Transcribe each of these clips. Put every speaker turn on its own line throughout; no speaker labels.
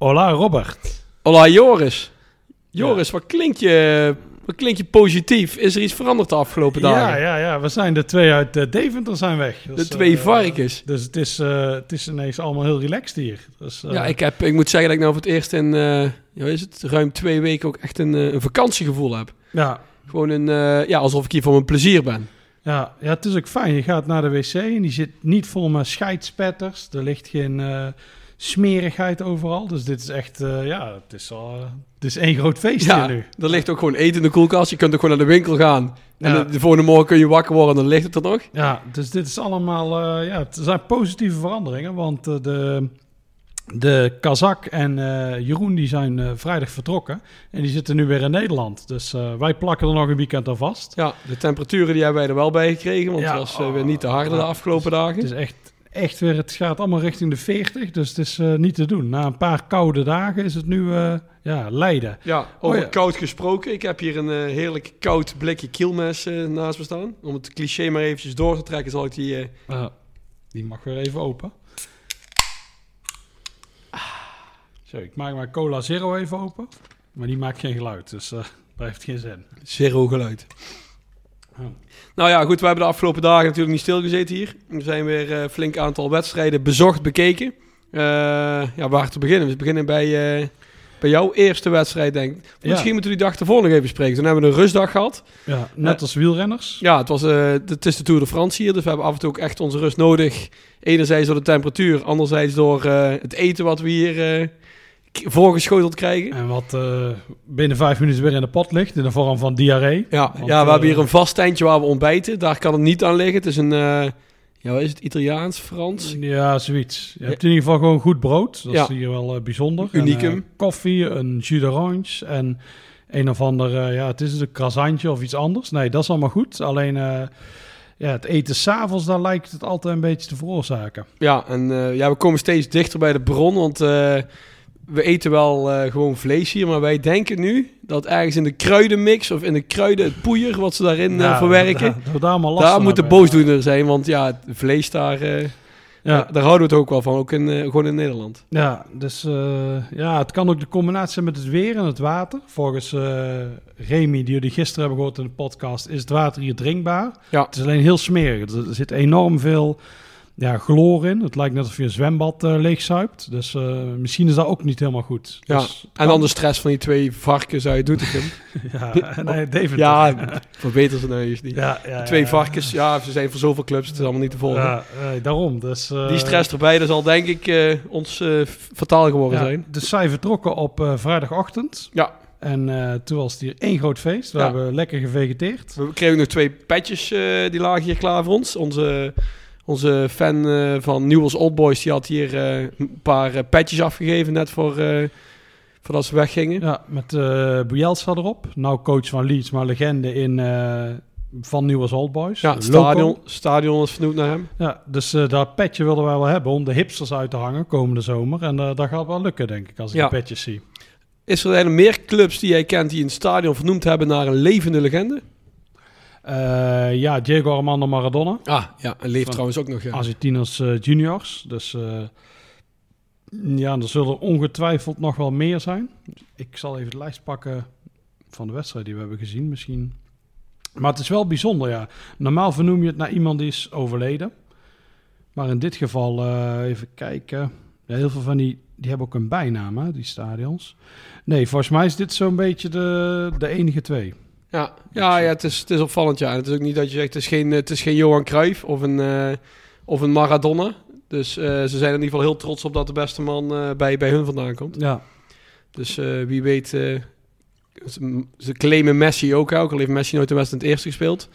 Hola Robert.
Hola Joris. Joris, wat, klinkt je, wat klinkt je positief? Is er iets veranderd de afgelopen dagen?
Ja, ja, ja, we zijn de twee uit eh, Deventer zijn weg.
De twee
eh,
varkens.
Dus het is, eh, het is ineens allemaal heel relaxed hier. Dus,
Ja, ik, heb, ik moet zeggen dat ik nou voor het eerst in ja, wat is het, ruim twee weken ook echt een, een vakantiegevoel heb.
ja,
Gewoon een, ja, alsof ik hier voor mijn plezier ben.
ja, ja, het is ook fijn. Je gaat naar de wc en die zit niet vol met scheidspetters. Er ligt geen smerigheid overal. Dus dit is echt, eh, ja, het is, al, het is één groot feest
Ja,
hier nu.
er ligt ook gewoon eten in de koelkast. Je kunt ook gewoon naar de winkel gaan. En
Ja.
de, de volgende morgen kun je wakker worden en dan ligt het er nog.
Ja, dus dit is allemaal, eh, ja, het zijn positieve veranderingen. Want eh, de, de Kazak en Jeroen die zijn vrijdag vertrokken. En die zitten nu weer in Nederland. Dus wij plakken er nog een weekend aan vast.
Ja, de temperaturen die hebben wij er wel bij gekregen. Want
Ja.
het was weer niet te harde de afgelopen
Het
dagen.
is echt, echt weer, het gaat allemaal richting de 40. Dus het is eh, niet te doen. Na een paar koude dagen is het nu, eh, ja, lijden.
Ja, over
Oh ja.
koud gesproken. Ik heb hier een eh, heerlijk koud blikje kielmes eh, naast me staan. Om het cliché maar eventjes door te trekken, zal ik die...
die mag weer even open. Zo, ik maak mijn cola zero even open. Maar die maakt geen geluid, dus daar heeft geen zin.
Zero geluid. Nou ja, goed, we hebben de afgelopen dagen natuurlijk niet stilgezeten hier. Er zijn weer een flink aantal wedstrijden bezocht, bekeken. Eh, ja, waar te beginnen? We beginnen bij, eh, bij jouw eerste wedstrijd, denk ik.
Ja.
Misschien moeten we die dag ervoor nog even spreken. Toen hebben we een rustdag gehad.
Ja, net
Eh,
als wielrenners.
Ja, het, was, eh, het is de Tour de France hier, dus we hebben af en toe ook echt onze rust nodig. Enerzijds door de temperatuur, anderzijds door eh, het eten wat we hier eh, voorgeschoteld krijgen.
En wat eh, binnen vijf minuten weer in de pot ligt, in de vorm van diarree.
Ja,
Want,
ja, we
eh,
hebben hier een vast tentje waar we ontbijten. Daar kan het niet aan liggen. Het is een, eh, ja, is het, Italiaans, Frans?
Ja, zoiets. Je hebt in ieder geval gewoon goed brood. Dat
Ja.
is hier wel eh, bijzonder.
Unicum.
En, eh, koffie, een jus d'orange en een of ander, eh, ja, het is een croissantje of iets anders. Nee, dat is allemaal goed. Alleen eh, ja, het eten s'avonds, daar lijkt het altijd een beetje te veroorzaken.
Ja, en eh, ja, we komen steeds dichter bij de bron, want eh, we eten wel eh, gewoon vlees hier, maar wij denken nu dat ergens in de kruidenmix of in de kruiden, het poeier wat ze daarin eh,
Ja,
verwerken,
daar-
moet de boosdoener zijn, want ja, het vlees daar, eh,
Ja,
daar, houden we het ook wel van, ook in, gewoon in Nederland.
Ja, dus ja, het kan ook de combinatie zijn met het weer en het water. Volgens Remy, die jullie gisteren hebben gehoord in de podcast, is het water hier drinkbaar.
Ja.
Het is alleen heel smerig. Er er zit enorm veel ja, chloor in. Het lijkt net alsof je een zwembad eh leegzuipt. Dus eh, misschien is dat ook niet helemaal goed.
Ja,
Dus,
En dan de stress van die twee varkens uit Doetinchem.
Ja, nee, David.
ja, verbeter ze nou eens niet.
ja, ja,
Twee
ja.
varkens, ja, ze zijn voor zoveel clubs, het is allemaal niet te volgen.
Ja, nee, daarom. Dus, eh,
Die stress erbij, dat zal denk ik ons fataal geworden zijn.
Dus zij vertrokken op vrijdagochtend.
Ja.
En toen was het hier één groot feest. We
Ja.
hebben lekker gevegeteerd.
We kregen nog twee petjes, die lagen hier klaar voor ons. Onze, onze fan eh, van Newell's Old Boys, die had hier eh, een paar eh, petjes afgegeven, net voor, voordat ze weggingen.
Ja, met eh Bielsa erop. Nou coach van Leeds, maar legende in, van Nieuwe Old Boys.
Ja, het stadion, stadion is vernoemd naar hem.
Ja, dus dat petje wilden wij wel hebben om de hipsters uit te hangen komende zomer. En dat gaat wel lukken, denk ik, als ik
Ja.
de petjes zie.
Is er eigenlijk meer clubs die jij kent die een stadion vernoemd hebben naar een levende legende?
Eh, ja, Diego Armando Maradona.
Ah, ja, en leeft trouwens ook nog. Ja.
Argentinos eh, juniors. Dus eh, ja, er zullen ongetwijfeld nog wel meer zijn. Ik zal even de lijst pakken van de wedstrijd die we hebben gezien misschien. Maar het is wel bijzonder, ja. Normaal vernoem je het naar iemand die is overleden. Maar in dit geval, even kijken. Heel veel van die, die hebben ook een bijnaam, hè, die stadions. Nee, volgens mij is dit zo'n beetje de, de enige twee.
Ja, ja, ja het, is, het is opvallend. Ja. En Het is ook niet dat je zegt, het is geen, het is geen Johan Cruijff of een, eh, of een Maradona. Dus eh, ze zijn in ieder geval heel trots op dat de beste man eh, bij, bij hun vandaan komt.
Ja,
Dus eh, wie weet eh, Ze, ze claimen Messi ook, ook al heeft Messi nooit de wedstrijd in het eerste gespeeld.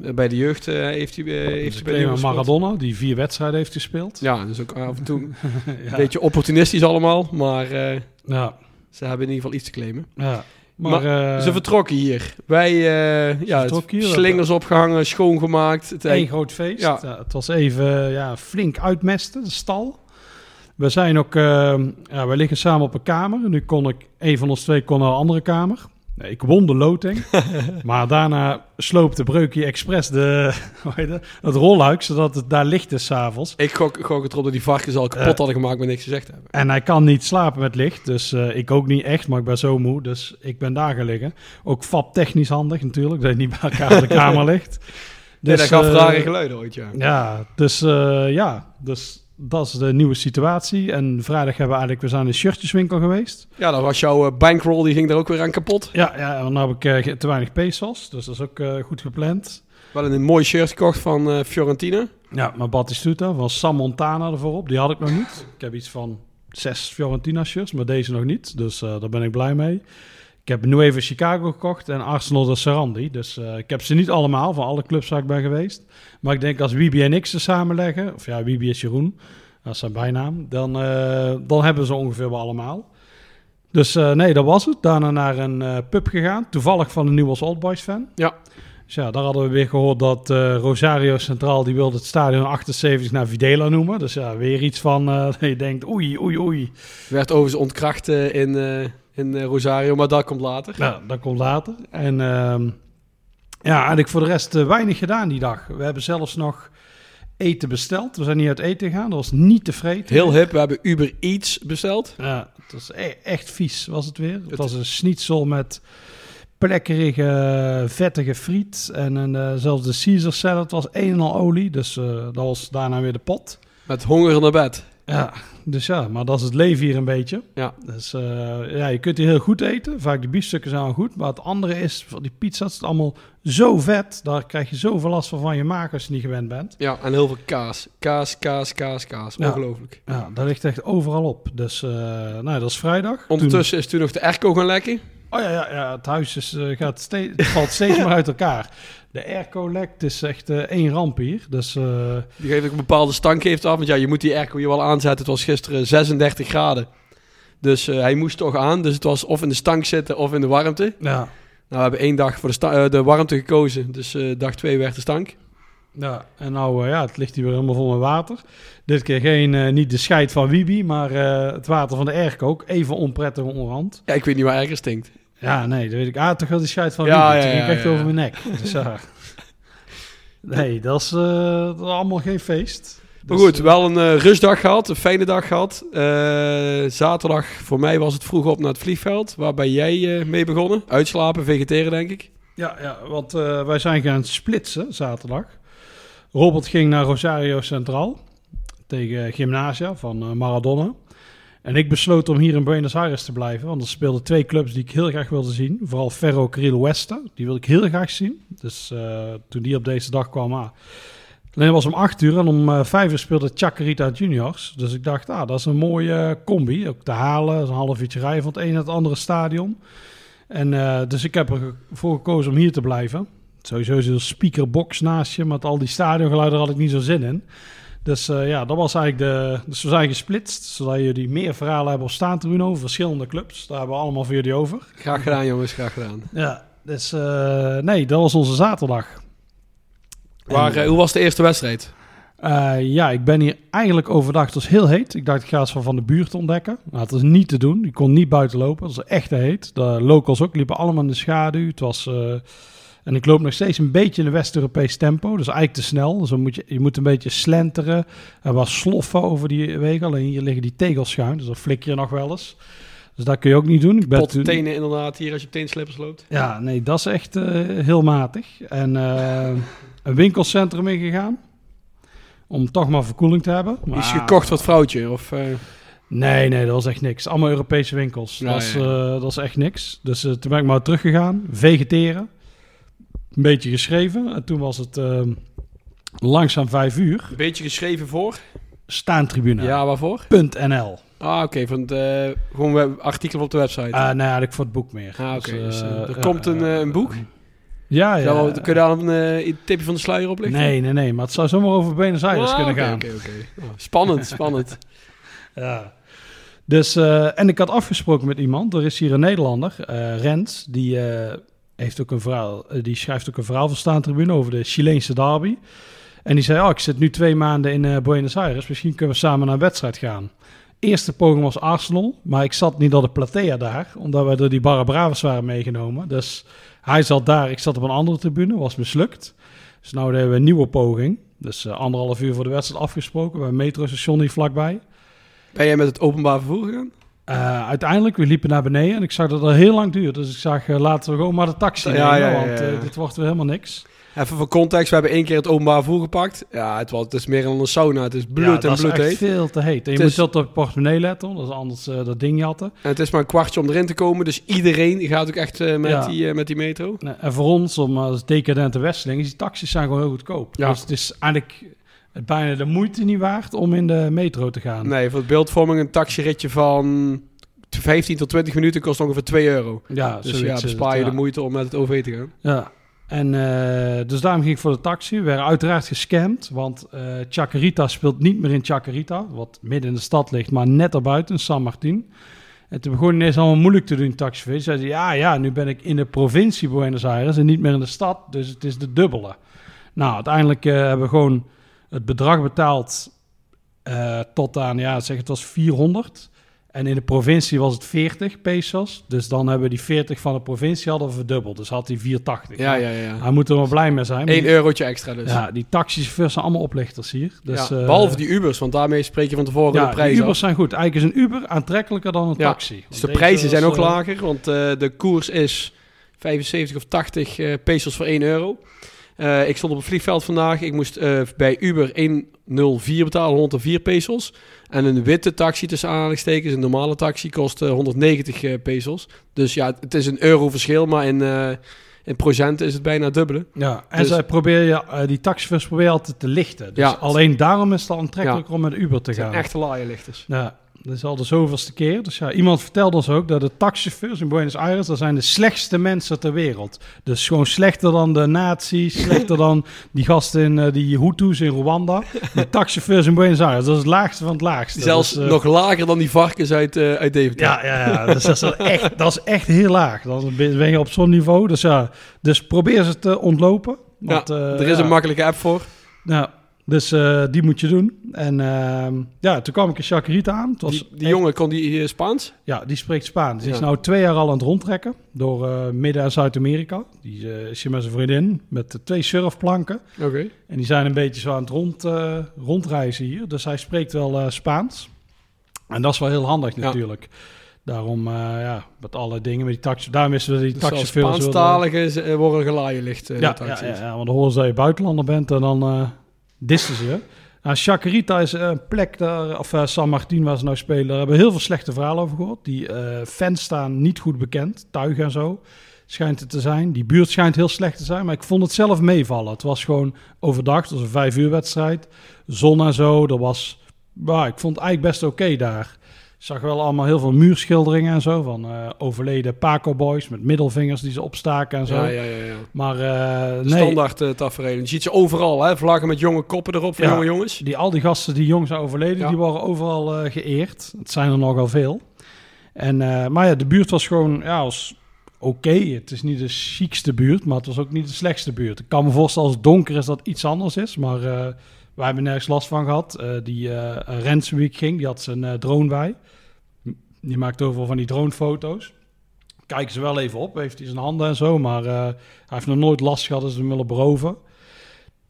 Nee.
Bij de jeugd eh, heeft hij, heeft
Ze
hij bij de.
Maradona, die vier wedstrijden heeft gespeeld.
Ja, dus ook af en toe een beetje opportunistisch allemaal, maar eh,
Ja,
ze hebben in ieder geval iets te claimen.
ja. Maar, eh,
Ze vertrokken hier. Wij, eh ja,
hier.
slingers opgehangen, schoongemaakt. Het,
één groot feest.
Ja.
Ja. het was even ja, flink uitmesten, de stal. We zijn ook, eh, ja, we liggen samen op een kamer. Nu kon ik, een van ons twee kon naar een andere kamer. Nee, ik won de loting. maar daarna sloopte Breukje expres de, het, het rolluik, zodat het daar licht is s'avonds.
ik gok, gok het erop dat die varkens al kapot
Eh.
hadden gemaakt, maar niks gezegd hebben.
En hij kan niet slapen met licht, dus eh, ik ook niet echt, maar ik ben zo moe, dus ik ben daar gaan liggen. Ook fab technisch handig natuurlijk, dat je niet bij elkaar op de kamer ligt.
Dus,
Dus,
dat gaf
eh,
rare geluiden ooit, ja.
Ja, dus ja, dus dat is de nieuwe situatie. En vrijdag hebben we eigenlijk, we zijn in de shirtjeswinkel geweest.
Ja, dan was jouw eh, bankroll, die ging er ook weer aan kapot.
Ja, ja en dan heb ik eh, te weinig pesos, dus dat is ook eh, goed gepland.
Wel een mooi shirt gekocht van Fiorentina.
Ja, mijn Battistuta van Sam Montana ervoor op, die had ik nog niet. Ik heb iets van zes Fiorentina shirts, maar deze nog niet, dus daar ben ik blij mee. Ik heb nu even Chicago gekocht en Arsenal de Sarandi. Dus eh, ik heb ze niet allemaal, van alle clubs waar ik ben geweest. Maar ik denk als Wiebe en ik ze samenleggen, of ja, Wiebe is Jeroen, dat is zijn bijnaam, dan, eh, dan hebben we ze ongeveer wel allemaal. Dus eh, nee, dat was het. Daarna naar een pub gegaan, toevallig van een Newell's Old Boys fan.
Ja.
Dus ja, daar hadden we weer gehoord dat Rosario Centraal, die wilde het stadion 78 naar Videla noemen. Dus ja, weer iets van, je denkt, oei, oei, oei.
Werd overigens ontkracht in, in eh, Rosario, maar dat komt later.
Nou, dat komt later. En ehm, ja, eigenlijk voor de rest eh, weinig gedaan die dag. We hebben zelfs nog eten besteld. We zijn niet uit eten gegaan. Dat was niet tevreden.
Heel hip, we hebben Uber Eats besteld.
Ja, het was e- echt vies was het weer. Het was een schnitzel met plekkerige, vettige friet. En een, eh, zelfs de Caesar salad was een en al olie. Dus eh, dat was daarna weer de pot.
Met honger naar bed.
Ja, dus ja, maar dat is het leven hier een beetje.
Ja.
Dus eh, ja, je kunt hier heel goed eten. Vaak de biefstukken zijn al goed. Maar het andere is, van die pizza's, het is allemaal zo vet. Daar krijg je zoveel last van van je maag als je niet gewend bent.
Ja, en heel veel kaas. Kaas, kaas, kaas, kaas.
Ja.
Ongelooflijk.
Ja, dat ligt echt overal op. Dus eh, nou, dat is vrijdag.
Ondertussen is toen nog de airco gaan lekken.
Toen- oh ja, ja, ja, het huis is, eh, gaat steeds, het valt steeds meer uit elkaar. De airco lekt, is echt eh, één ramp hier. Dus eh,
Die geeft ook een bepaalde stank heeft af. Want ja, je moet die airco hier wel aanzetten. Het was gisteren 36 graden. Dus eh, hij moest toch aan. Dus het was of in de stank zitten of in de warmte.
ja,
Nou, we hebben één dag voor de, de warmte gekozen. Dus dag twee werd de stank.
ja, en nou ja, het ligt hier weer helemaal vol met water. Dit keer geen, niet de scheid van Wibi, maar het water van de airco ook. Even onprettig onderhand.
Ja, ik weet niet waar erger stinkt.
Ja, nee, dat weet ik. Ah, toch wel die scheid van
Ja, Ja,
ging echt over mijn nek. Dus, ja. Nee, dat is, eh, dat is allemaal geen feest.
Maar
Dus,
goed,
eh,
wel een eh, rustdag gehad, een fijne dag gehad. Eh, zaterdag voor mij was het vroeg op naar het vliegveld. Waar ben jij mee begonnen? Uitslapen, vegeteren denk ik.
Ja, ja want wij zijn gaan splitsen zaterdag. Robert ging naar Rosario Centraal tegen Gymnasia van Maradona. En ik besloot om hier in Buenos Aires te blijven, want er speelden twee clubs die ik heel graag wilde zien. Vooral Ferro Carril Oeste, die wilde ik heel graag zien. Dus eh, toen die op deze dag kwam, ah. Alleen was om acht uur en om eh, vijf uur speelde Chacarita Juniors. Dus ik dacht, ah, dat is een mooie combi. Ook te halen, is een half uurtje rijden van het ene naar het andere stadion. En eh, dus ik heb ervoor gekozen om hier te blijven. Sowieso zo'n speakerbox naast je, met al die stadiongeluiden had ik niet zo zin in. Dus eh, ja, dat was eigenlijk de... Dus we zijn gesplitst, zodat jullie meer verhalen hebben op staantribune over verschillende clubs. Daar hebben we allemaal voor jullie over.
Graag gedaan jongens, graag gedaan.
Ja, dus eh, nee, dat was onze zaterdag.
Maar
En,
eh, hoe was de eerste wedstrijd?
eh, ja, ik ben hier eigenlijk overdag. Het was heel heet. Ik dacht, ik ga eens van, van de buurt ontdekken. Nou, het was niet te doen. Ik kon niet buiten lopen. Het was echt heet. De locals ook liepen allemaal in de schaduw. Het was... en ik loop nog steeds een beetje in een West-Europees tempo. Dus eigenlijk te snel. Dus dan moet je, je moet een beetje slenteren. Er was sloffen over die wegen. Alleen hier liggen die tegels schuin. Dus dan flik je nog wel eens. Dus dat kun je ook niet doen. Ik ben
Pot
toen-
tenen inderdaad hier als je op teenslippers loopt.
ja, nee, dat is echt eh, heel matig. En eh, een winkelcentrum ingegaan. Om toch maar verkoeling te hebben.
Die is
Maar-
gekocht het vrouwtje? Of, eh,
Nee, nee, dat was echt niks. Allemaal Europese winkels.
Ja,
dat, is,
ja.
eh, dat is echt niks. Dus toen ben ik maar teruggegaan. Vegeteren. Een beetje geschreven. En toen was het eh, langzaam vijf uur.
een beetje geschreven voor?
Staantribune.
Ja, waarvoor?
.nl.
Ah, oké. van de, gewoon web- artikel op de website.
Eh, nee, eigenlijk voor het boek meer.
ah, oké.
Dus,
Dus,
eh,
eh, er komt een,
eh,
eh, een boek.
Ja, ja.
Ja, kun je daar een eh, een tipje van de sluier op lichten?
Nee, nee, nee. Maar het zou zomaar over Buenos Aires
Ah,
kunnen gaan.
oké, oké. Oh, Spannend, spannend.
Ja. Dus, eh, en ik had afgesproken met iemand. Er is hier een Nederlander, eh, Rens, die, eh, heeft ook een verhaal, eh, die schrijft ook een verhaal voor Staantribune over de Chileense derby. En die zei, oh, ik zit nu twee maanden in eh, Buenos Aires. Misschien kunnen we samen naar een wedstrijd gaan. Eerste poging was Arsenal, maar ik zat niet op de platea daar, omdat we door die Barra Bravas waren meegenomen. Dus hij zat daar, ik zat op een andere tribune, was mislukt. Dus nou hebben we een nieuwe poging. Dus eh, anderhalf uur voor de wedstrijd afgesproken bij een metrostation hier vlakbij.
Ben jij met het openbaar vervoer gegaan?
Uh, uiteindelijk, we liepen naar beneden en ik zag dat het heel lang duurde. Dus ik zag, uh, laten we gewoon maar de taxi
Ja,
nemen,
ja, ja,
want uh, dit wordt weer helemaal niks.
Even voor context, we hebben één keer het openbaar vervoer gepakt. Ja, het, was, het is meer dan een sauna. Het is bloed en bloed
is echt
heet.
veel te heet. En je
Het is-
moet tot op portemonnee letten, want is anders dat ding jatten.
En het is maar een kwartje om erin te komen. Dus iedereen gaat ook echt eh, met, die, eh, met die metro.
En voor ons, om als decadente Westeling, is die taxis zijn gewoon heel goedkoop.
Ja.
Dus het is eigenlijk het bijna de moeite niet waard om in de metro te gaan.
Nee, voor het beeldvorming een taxiritje van 15 tot 20 minuten kost ongeveer 2 euro.
Ja,
Dus ja, bespaar
het,
je
ja.
de moeite om met het OV te gaan.
Ja, en eh, dus daarom ging ik voor de taxi. We werden uiteraard gescamd, want eh Chacarita speelt niet meer in Chacarita, wat midden in de stad ligt, maar net erbuiten, San Martin. En toen begon ineens allemaal moeilijk te doen, taxichauffeur. Ze zeiden, ja, ja, nu ben ik in de provincie Buenos Aires en niet meer in de stad, dus het is de dubbele. Nou, uiteindelijk eh, hebben we gewoon het bedrag betaald eh, tot aan, ja, zeg het was 400. En in de provincie was het 40 pesos. Dus dan hebben we die 40 van de provincie hadden we verdubbeld. Dus had hij 480.
Ja, ja, ja.
Hij moet er wel blij mee zijn.
1
Die-
eurotje extra dus.
Ja, die taxichauffeurs zijn allemaal oplichters hier. Dus,
Ja,
eh,
behalve die Ubers, want daarmee spreek je van tevoren
ja,
de
die
prijs
Ubers
af.
zijn goed. Eigenlijk is een Uber aantrekkelijker dan een taxi.
Dus de prijzen zijn ook
eh,
lager, want de koers is 75 of 80 eh, pesos voor 1 euro. Eh, ik stond op het vliegveld vandaag. Ik moest eh, bij Uber 104 betalen, 104 pesos. En een witte taxi tussen aanhalingstekens, een normale taxi, kost eh, 190 eh, pesos. Dus ja, het is een euro verschil, maar in, in procenten is het bijna dubbele.
Ja, en
Dus-
zij proberen je, die taxichauffeurs proberen je altijd te lichten. Dus
Ja.
alleen daarom is het aantrekkelijker om met Uber te gaan.
echte laaienlichters.
Ja, dat is al de zoveelste keer. Dus ja, iemand vertelde ons ook dat de taxichauffeurs in Buenos Aires, dat zijn de slechtste mensen ter wereld. Dus gewoon slechter dan de nazi's, slechter dan die gasten in eh, die Hutus in Rwanda. De taxichauffeurs in Buenos Aires, dat is het laagste van het laagste.
Zelfs
Dus, eh,
nog lager dan die varkens uit, eh uit Deventer.
Ja, ja, ja. Dus dat, is echt, dat is echt heel laag. Dan ben je op zo'n niveau. Dus ja, dus probeer ze te ontlopen. Want,
Ja, er is
ja.
een makkelijke app voor.
Ja, dus eh, die moet je doen. En ehm, ja, toen kwam ik in Chacarita aan. Het was
Die, die
echt-
jongen, kon die eh, Spaans?
Ja, die spreekt Spaans. Die is nou twee jaar al aan het rondtrekken door eh, Midden- en Zuid-Amerika. Die is hier met zijn vriendin met twee surfplanken.
Oké.
En die zijn een beetje zo aan het rond, rondreizen hier. Dus hij spreekt wel Spaans. En dat is wel heel handig
Ja.
natuurlijk. Daarom, ja, met alle dingen, met die taxi. Daarom is we die
Dus
wilden-
Spaanstaligen worden gelaaienlicht. eh
ja, ja, ja, ja, want dan horen ze dat je buitenlander bent en dan dissen ze. Nou, Chacarita is een plek, daar, of eh, San Martin waar ze nou spelen, daar hebben we heel veel slechte verhalen over gehoord. Die eh, fans staan niet goed bekend, tuig en zo schijnt het te zijn. Die buurt schijnt heel slecht te zijn, maar ik vond het zelf meevallen. Het was gewoon overdag, het was een vijf uur wedstrijd, zon en zo. Er was, ik vond het eigenlijk best oké daar. Zag wel allemaal heel veel muurschilderingen en zo van eh, overleden Paco Boys met middelvingers die ze opstaken en zo.
Ja, ja, ja. ja.
Maar eh, nee,
Standaard uh, tafereel. Je ziet ze overal, hè? Vlaggen met jonge koppen erop van
Ja.
jonge jongens.
die, al die gasten die jong zijn overleden,
Ja.
die worden overal eh, geëerd. Het zijn er nogal veel. En, eh, maar ja, de buurt was gewoon ja, was oké. Het is niet de chicste buurt, maar het was ook niet de slechtste buurt. Ik kan me voorstellen als het donker is dat iets anders is, maar eh, wij hebben nergens last van gehad. Eh, die Rensweek ging, die had zijn eh, drone bij. Die maakt overal van die dronefoto's. Kijken ze wel even op, heeft hij zijn handen en zo, maar hij heeft nog nooit last gehad dat ze hem willen beroven.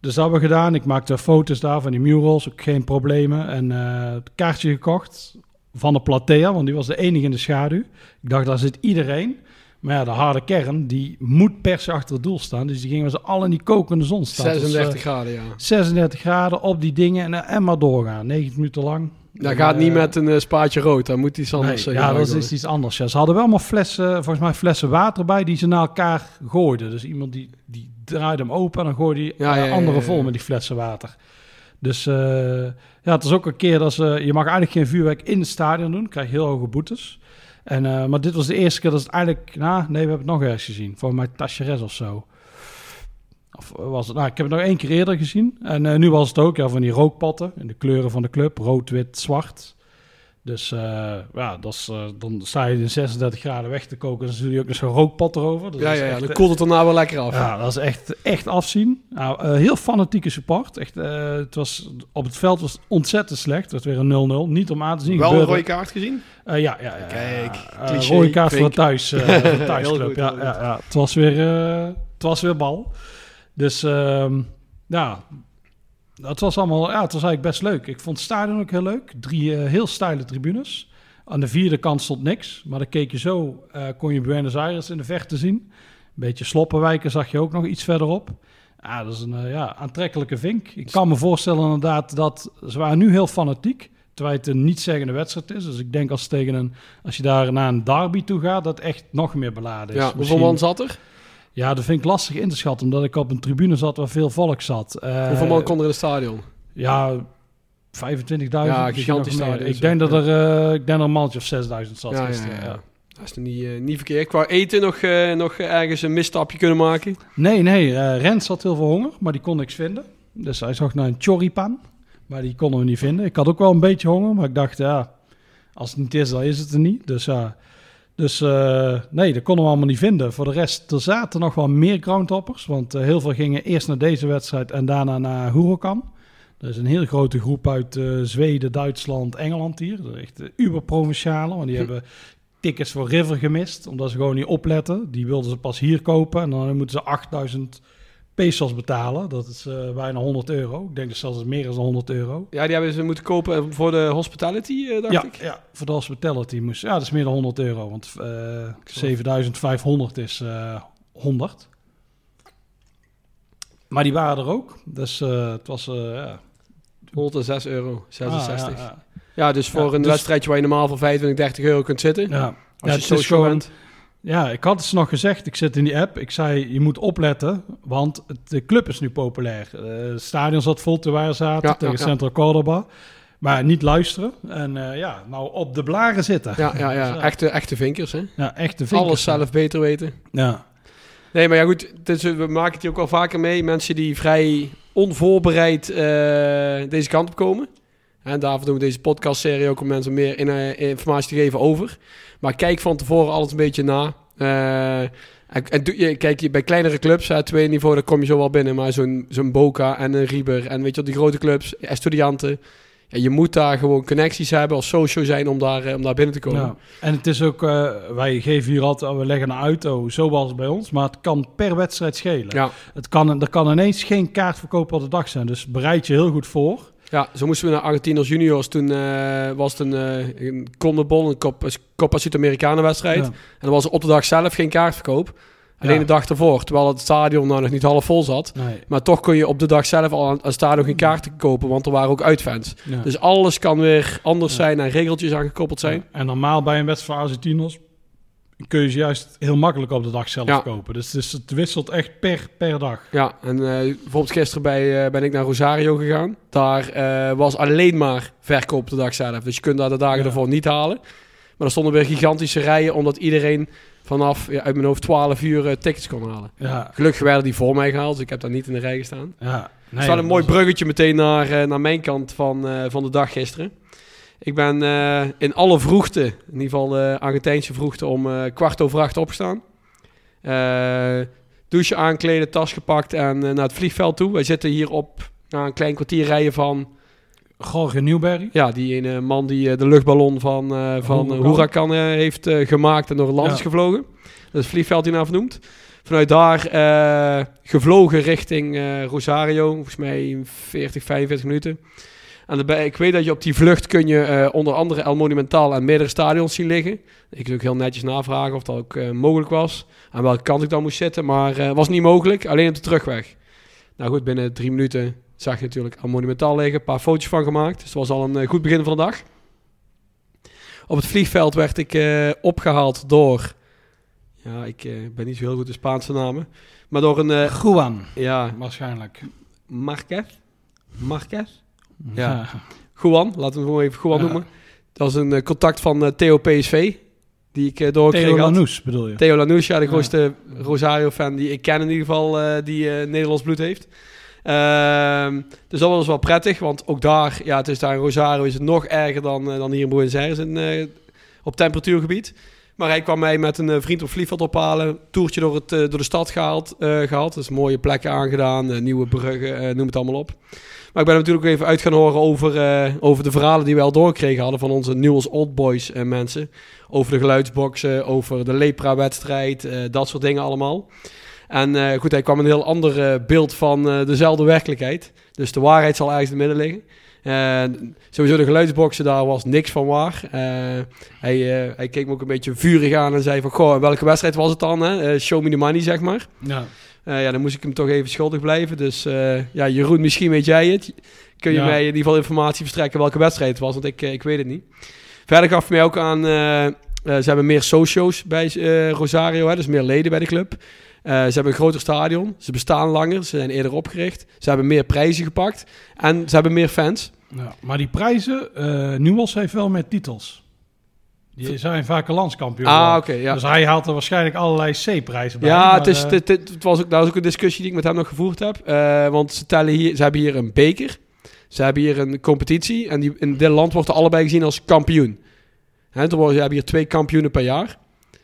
Dus dat hebben we gedaan. Ik maakte foto's daar van die murals, ook geen problemen. En het kaartje gekocht van de Platea, want die was de enige in de schaduw. Ik dacht, daar zit iedereen. Maar ja, de harde kern, die moet per se achter het doel staan. Dus die gingen z'n allen in die kokende zon staan. Dus,
36
eh,
graden, ja.
36 graden op die dingen en, en maar doorgaan. 90 minuten lang.
Dat
En,
gaat niet
eh,
met een eh, spaatje rood. Dan moet iets anders eh,
ja, dat is iets anders. Ja, ze hadden wel allemaal flessen, volgens mij flessen water bij die ze naar elkaar gooiden. Dus iemand die, die draaide hem open en dan gooide die
Ja,
eh, andere vol met die flessen water. Dus eh, ja, het is ook een keer dat ze... Je mag eigenlijk geen vuurwerk in het stadion doen. krijg je heel hoge boetes. En, eh, maar dit was de eerste keer dat het eigenlijk... Nou, nee, we hebben het nog ergens gezien. Voor mij Tacheres of zo. Of was het... Nou, ik heb het nog één keer eerder gezien. En eh, nu was het ook ja, van die rookpatten. In de kleuren van de club. Rood, wit, zwart. Dus eh, ja, dat is, eh, dan sta je in 36 graden weg te koken. Dan zul je ook nog zo'n rookpat erover. Dus
Ja, ja,
echt,
dan
eh,
koelt het daarna wel lekker af.
ja, dat is echt, echt afzien. Nou, heel fanatieke support. Echt, het was, op het veld was het ontzettend slecht. Het werd weer een 0-0. Niet om aan te zien.
Wel een rode kaart gezien?
ja, ja, ja.
Kijk, cliché,
rode kaart voor
Vink.
de thuis, eh, voor de
Heel
thuisclub.
goed,
ja, ja. Het, was weer, het was weer bal. Dus ehm, ja, het was allemaal, ja, het was eigenlijk best leuk. Ik vond het stadion ook heel leuk. Drie eh, heel steile tribunes. Aan de vierde kant stond niks, maar dan keek je zo, eh, kon je Buenos Aires in de verte zien. Een beetje sloppenwijken zag je ook nog iets verderop. Ja, dat is een eh, ja, aantrekkelijke vink. Ik kan me voorstellen inderdaad dat ze waren nu heel fanatiek. Terwijl het een niet-zeggende wedstrijd is. Dus ik denk als, tegen een, als je daar naar een derby toe gaat, dat echt nog meer beladen is.
Ja, hoeveel man zat er?
Ja, dat vind ik lastig in te schatten, omdat ik op een tribune zat waar veel volk zat. Eh,
hoeveel man kon er in het stadion?
Ja, 25.000.
Ja, gigantisch stadion,
Ik denk dat er, eh, ik denk er een mannetje of 6000 zat
Ja,
gisteren.
ja.
ja.
Dat is niet, eh, niet verkeerd. Qua eten nog, eh, nog ergens een misstapje kunnen maken?
Nee, nee, eh Rens had heel veel honger, maar die kon niks vinden. Dus hij zocht naar een choripan, maar die konden we niet vinden. Ik had ook wel een beetje honger, maar ik dacht, ja, als het niet is, dan is het er niet. Dus ja, dus eh, nee, dat konden we allemaal niet vinden. Voor de rest, er zaten nog wel meer groundhoppers, want eh, heel veel gingen eerst naar deze wedstrijd en daarna naar Huracan. Er is een heel grote groep uit eh, Zweden, Duitsland, Engeland hier. Dat is echt uber-provinciale, want die
Hm.
hebben tickets voor River gemist, omdat ze gewoon niet opletten. Die wilden ze pas hier kopen en dan moeten ze 8000 pesos betalen. Dat is eh, bijna 100 euro. Ik denk dat zelfs meer dan 100 euro.
Ja, die hebben ze moeten kopen voor de hospitality, eh, dacht
Ja,
ik.
ja, voor de hospitality moest... Ja, dat is meer dan 100 euro, want eh 7500 is eh 100. Maar die waren er ook. Dus eh, het was... eh ja.
106 euro, 66.
Ah, ja,
ja, dus voor
Ja,
een
dus-
wedstrijdje waar je normaal voor 25, 30 euro kunt zitten.
ja. ja.
Als
Ja,
je
gewoon-
bent.
Ja, ik had het ze nog gezegd. Ik zit in die app. Ik zei, je moet opletten, want de club is nu populair. Eh, het stadion zat vol te waar zaten
Ja,
tegen
ja.
Central Cordoba. Maar niet luisteren. En eh, ja, nou op de blaren zitten.
Ja, ja, ja.
Dus,
Echte, echte vinkers, hè?
ja, echte vinkers.
Alles zelf beter weten.
Ja.
Nee, maar ja goed, we maken het hier ook wel vaker mee. Mensen die vrij onvoorbereid eh, deze kant op komen. En daarvoor doen we deze podcastserie ook om mensen meer in, eh, informatie te geven over. Maar kijk van tevoren alles een beetje na. Eh, en, en doe je, kijk, je- bij kleinere clubs, hè, tweede niveau, daar kom je zo wel binnen. Maar zo'n zo'n Boca en een Rieber en weet je wel, die grote clubs, Estudianten. Ja, je moet daar gewoon connecties hebben als social zijn om daar, eh, om daar binnen te komen.
Ja. En het is ook, wij geven hier altijd, we leggen een auto, zoals bij ons. Maar het kan per wedstrijd schelen.
Ja.
Het kan, er kan ineens geen kaartverkoop op de dag zijn. Dus bereid je heel goed voor.
Ja, zo moesten we naar Argentinië als juniors. Toen eh, was het een, eh een Condebol, een Copa, Copa Sudamericana wedstrijd.
Ja.
En dan was er op de dag zelf geen kaartverkoop. Alleen
Ja.
de dag ervoor, terwijl het stadion nou nog niet half vol zat.
Nee.
Maar toch kon je op de dag zelf al aan het stadion geen kaarten kopen, want er waren ook uitfans.
Ja.
Dus alles kan weer anders zijn en regeltjes aangekoppeld zijn.
En normaal bij een wedstrijd van Argentinos kun je ze juist heel makkelijk op de dag zelf
Ja.
kopen. Dus, dus het wisselt echt per, per dag.
Ja, en eh, bijvoorbeeld gisteren bij, eh, ben ik naar Rosario gegaan. Daar eh, was alleen maar verkoop op de dag zelf. Dus je kunt daar de dagen
Ja.
ervoor niet halen. Maar er stonden weer gigantische rijen, omdat iedereen vanaf ja, uit mijn hoofd 12 uur tickets kon halen.
Ja,
Gelukkig werden die voor mij gehaald, dus ik heb daar niet in de rij gestaan.
ja. Nee,
een mooi bruggetje meteen naar, naar mijn kant van, van de dag gisteren. Ik ben eh, in alle vroegte, in ieder geval de Argentijnse vroegte, om eh, kwart over acht opgestaan. Eh douche aankleden, tas gepakt en eh, naar het vliegveld toe. Wij zitten hier op nou, een klein kwartier rijden van
Jorge Newberry.
ja, die ene man die eh, de luchtballon van, eh van
Huracan.
Huracan eh, heeft eh, gemaakt en door het land
Ja.
is gevlogen. Dat is het vliegveld hierna vernoemd. Vanuit daar eh, gevlogen richting eh, Rosario, volgens mij 40, 45 minuten. En daarbij, ik weet dat je op die vlucht kun je eh, onder andere El Monumental en meerdere stadions zien liggen. Ik ook heel netjes navragen of dat ook eh, mogelijk was. Aan welke kant ik dan moest zitten, maar eh was niet mogelijk. Alleen op de terugweg. Nou goed, binnen drie minuten zag je natuurlijk El Monumental liggen. Een paar foto's van gemaakt. Dus het was al een goed begin van de dag. Op het vliegveld werd ik eh, opgehaald door... Ja, ik ben niet zo heel goed in Spaanse namen. Maar door een...
Juan,
ja,
waarschijnlijk.
Marquez? Marquez? Ja. Juan, laten we hem gewoon even Juan
Ja.
noemen. Dat is een eh, contact van eh, Theo PSV, die ik uh, doorgekregen
Theo. Lanous bedoel je?
Theo Lanous, ja, de
Ja.
grootste Rosario-fan die ik ken in ieder geval, eh, die eh, Nederlands bloed heeft. Ehm, dus dat was wel prettig, want ook daar, ja, het is daar in Rosario is het nog erger dan, eh, dan hier in Buenos Aires in, eh, op temperatuurgebied. Maar hij kwam mij met een eh, vriend op vliegveld ophalen, toertje door, het, eh, door de stad gehaald, eh, gehad. Dus mooie plekken aangedaan, eh, nieuwe bruggen, eh, noem het allemaal op. Maar ik ben natuurlijk ook even uit gaan horen over, eh, over de verhalen die wij al doorgekregen hadden van onze Newell's Old Boys eh, mensen. Over de geluidsboxen, over de Lepra-wedstrijd, eh, dat soort dingen allemaal. En goed, hij kwam een heel ander beeld van dezelfde werkelijkheid. Dus de waarheid zal ergens in het midden liggen. En sowieso de geluidsboxen, daar was niks van waar. Hij, hij keek me ook een beetje vurig aan en zei van... Goh, welke wedstrijd was het dan? Hè? Show me the money, zeg maar.
Ja.
Eh, ja, dan moest ik hem toch even schuldig blijven. Dus eh, ja, Jeroen, misschien weet jij het. Kun je
Ja.
mij in ieder geval informatie verstrekken welke wedstrijd het was? Want ik, eh, ik weet het niet. Verder gaf mij ook aan... ze hebben meer socio's bij Rosario, hè, dus meer leden bij de club. Ze hebben een groter stadion. Ze bestaan langer. Ze zijn eerder opgericht. Ze hebben meer prijzen gepakt. En ze hebben meer fans.
Ja, maar die prijzen, eh Nuels heeft wel met titels. Die zijn vaker landskampioen.
Ah, ja.
Dus hij haalt er waarschijnlijk allerlei C-prijzen bij.
Ja, het, is,
eh,
het, het, het was ook, dat was ook een discussie die ik met hem nog gevoerd heb. Eh, want ze, tellen hier, ze hebben hier een beker. Ze hebben hier een competitie. En die, in dit land wordt er allebei gezien als kampioen. Worden, ze hebben hier twee kampioenen per jaar.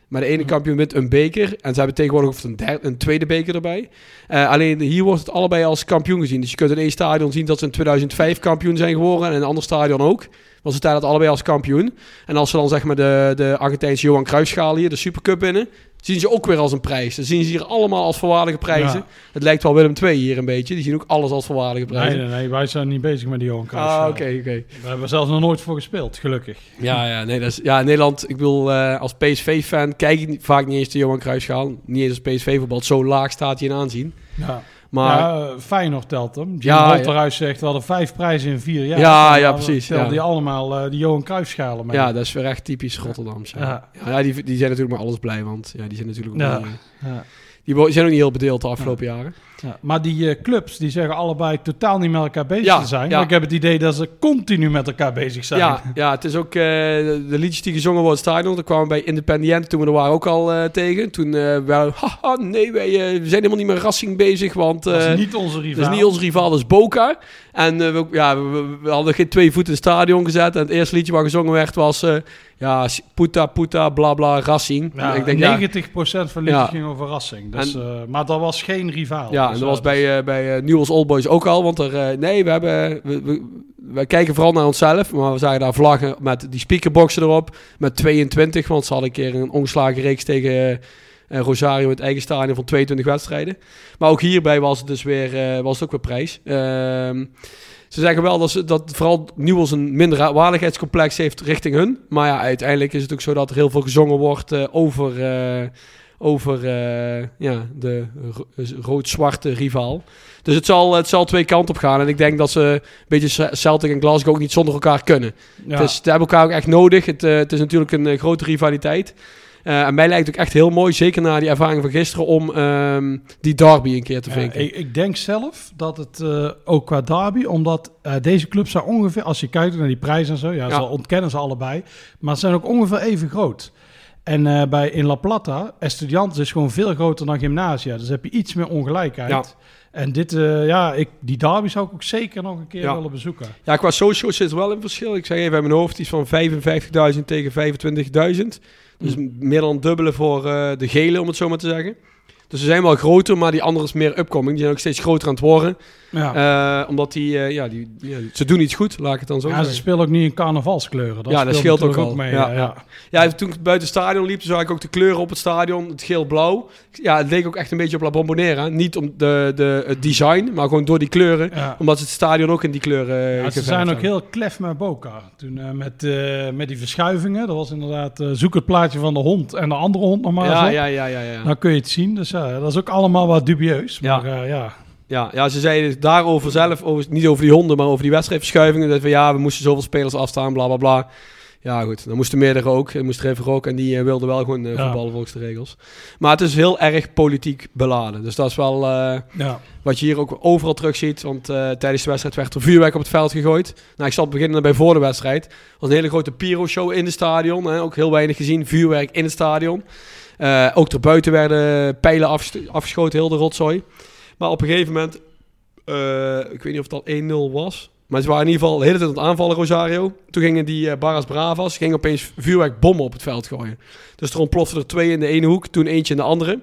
Maar de ene
Mhm.
kampioen wint een beker. En ze hebben tegenwoordig ook een, derde, een tweede beker erbij. Eh, alleen hier wordt het allebei als kampioen gezien. Dus je kunt in één stadion zien dat ze in 2005 kampioen zijn geworden. En in een ander stadion ook. Want ze tellen het allebei als kampioen. En als ze dan zeg maar de, de Argentijnse Johan Cruijffschaal hier, de Supercup winnen, zien ze ook weer als een prijs. Dan zien ze hier allemaal als voorwaardige prijzen.
Ja.
Het lijkt wel Willem II hier een beetje. Die zien ook alles als voorwaardige
Nee,
prijzen.
nee, nee, wij zijn niet bezig met die Johan Cruijff.
Ah, oké, oké.
We hebben zelfs nog nooit voor gespeeld, gelukkig.
Ja, ja, nee, dat is, ja, in Nederland, ik bedoel, eh, als PSV-fan kijk ik vaak niet eens de Johan Cruijffschaal. Niet eens als PSV-voetbal. Zo laag staat hij in aanzien.
Ja.
Maar
ja, Feyenoord telt hem. Jim
Ja,
ja, zegt, we hadden vijf prijzen in vier jaar.
Ja, ja, precies, ja.
die allemaal eh die Johan Cruijffschalen mee.
ja, dat is weer echt typisch Rotterdams. Ja,
Ja.
die, die zijn natuurlijk maar alles blij, want ja, die zijn natuurlijk ook
Ja.
eh,
Ja.
die zijn ook niet heel bedeeld de afgelopen jaren.
Ja, maar die eh, clubs die zeggen allebei totaal niet met elkaar bezig
Ja,
te zijn.
ja.
Maar ik heb het idee dat ze continu met elkaar bezig zijn.
Ja, ja, het is ook eh, de liedjes die gezongen worden stadion. Dat kwamen we bij Independiente toen we er waren ook al eh, tegen. Toen wel, haha, nee, wij we zijn helemaal niet met Racing bezig, want
dat is niet onze rivaal.
dat is niet onze rivaal, dat is Boca. En we, ja, we, hadden geen twee voeten in het stadion gezet. En het eerste liedje wat gezongen werd was, ja, puta, puta, bla, bla, Racing.
Ja,
ik denk, ja,
90% van liedjes
Ja.
ging over verrassing. Dus,
En-
maar dat was geen rivaal.
Ja, en dat was bij, eh bij eh, Newell's Old Boys ook al. Want er, eh, nee, we hebben... We, we, wij kijken vooral naar onszelf. Maar we zagen daar vlaggen met die speakerboxen erop. Met 22. Want ze hadden een keer een ongeslagen reeks tegen Rosario het eigen stadion van 22 wedstrijden. Maar ook hierbij was het dus weer, was het ook weer prijs. Ehm, ze zeggen wel dat, ze, dat vooral Newell's een minder waardigheidscomplex heeft richting hun. Maar ja, uiteindelijk is het ook zo dat er heel veel gezongen wordt over... eh, over eh, ja, de ro- rood-zwarte rivaal. Dus het zal, het zal twee kanten op gaan. En ik denk dat ze een beetje Celtic en Glasgow ook niet zonder elkaar kunnen.
ja.
Dus ze hebben elkaar ook echt nodig. Het, eh, het is natuurlijk een eh, grote rivaliteit. Eh, en mij lijkt het ook echt heel mooi, zeker na die ervaring van gisteren, om ehm, die derby een keer te
Ja,
vinken.
ik, ik denk zelf dat het eh, ook qua derby, omdat eh, deze clubs zijn ongeveer, als je kijkt naar die prijzen en zo, ja,
Ja.
ze ontkennen ze allebei, maar ze zijn ook ongeveer even groot. En eh, bij in La Plata, Estudiantes is gewoon veel groter dan Gymnasia, dus heb je iets meer ongelijkheid.
Ja.
En dit, eh, ja, ik, die derby zou ik ook zeker nog een keer
Ja.
willen bezoeken.
Ja, qua socials zit er wel een verschil. Ik zeg even uit mijn hoofd, iets van 55.000 tegen 25.000. Dus meer dan dubbele voor eh, de gele, om het zo maar te zeggen. Dus ze zijn wel groter, maar die andere is meer upcoming. Die zijn ook steeds groter aan het worden.
Ja.
Eh, omdat die, eh, ja, die, ja, ze doen iets goed, laat ik het dan zo
ja, ze spelen ook niet in carnavalskleuren. Dat
Ja, dat scheelt ook
mee.
Ja,
ja,
toen ik buiten het stadion liep, zag ik ook de kleuren op het stadion. Het geel-blauw. Ja, het leek ook echt een beetje op La Bombonera. Niet om de, de, het design, maar gewoon door die kleuren. Omdat ze het stadion ook in die kleuren eh,
Ja, ze zijn ook heel klef met Boca. Toen met, met die verschuivingen. Dat was inderdaad zoek het plaatje van de hond en de andere hond nog maar
Ja, ja, ja, ja, ja.
Dan kun je het zien. Dus ja, dat is ook allemaal wat dubieus.
Ja.
Maar eh, ja,
Ja, ja, ze zeiden daarover zelf, over, niet over die honden, maar over die wedstrijdverschuivingen. Dat we ja, we moesten zoveel spelers afstaan, bla bla bla. Ja, goed. Dan moesten meerdere ook. Er moest er even ook. En die uh, wilden wel gewoon uh,
Ja.
voetballen volgens de regels. Maar het is heel erg politiek beladen. Dus dat is wel eh,
Ja.
wat je hier ook overal terug ziet. Want eh, tijdens de wedstrijd werd er vuurwerk op het veld gegooid. Nou, ik zal beginnen bij voor de wedstrijd. Het was een hele grote pyro-show in het stadion. Hè. Ook heel weinig gezien. Vuurwerk in het stadion. Eh, ook erbuiten werden pijlen afgeschoten, heel de rotzooi. Maar op een gegeven moment, eh, ik weet niet of het al 1-0 was. Maar ze waren in ieder geval de hele tijd aan het aanvallen, Rosario. Toen gingen die eh, Barras Bravas gingen opeens vuurwerkbommen op het veld gooien. Dus er ontplofte er twee in de ene hoek, toen eentje in de andere.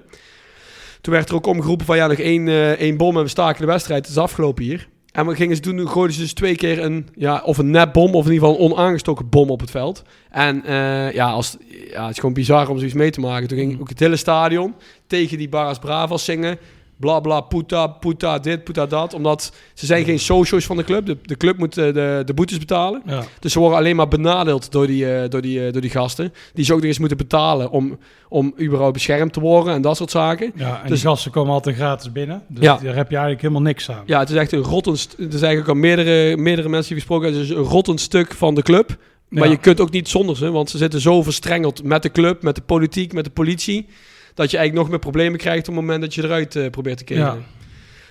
Toen werd er ook omgeroepen van ja, nog één, één bom en we staken de wedstrijd. Het is afgelopen hier. En we gingen ze doen, gooiden ze dus twee keer een, ja, of een nepbom, of in ieder geval een onaangestoken bom op het veld. En eh, ja, als, ja, het is gewoon bizar om zoiets mee te maken. Toen ging ook het hele stadion tegen die Barras Bravas zingen. Bla bla, puta, puta dit, puta dat. Omdat ze zijn geen socio's van de club. De, de club moet eh, de, de boetes betalen.
Ja.
Dus ze worden alleen maar benadeeld door die, eh, door die, eh, door die gasten. Die ze ook nog eens moeten betalen om, om überhaupt beschermd te worden en dat soort zaken.
ja, en
Dus-
die gasten komen altijd gratis binnen. Dus
Ja.
daar heb je eigenlijk helemaal niks aan.
Ja, het is echt een rottend... st- Het is eigenlijk al meerdere, meerdere mensen die gesproken hebben. Het is een rottend stuk van de club. Maar
Ja.
je kunt ook niet zonder ze, want ze zitten zo verstrengeld met de club, met de politiek, met de politie, dat je eigenlijk nog meer problemen krijgt op het moment dat je eruit eh, probeert te keren.
Ja.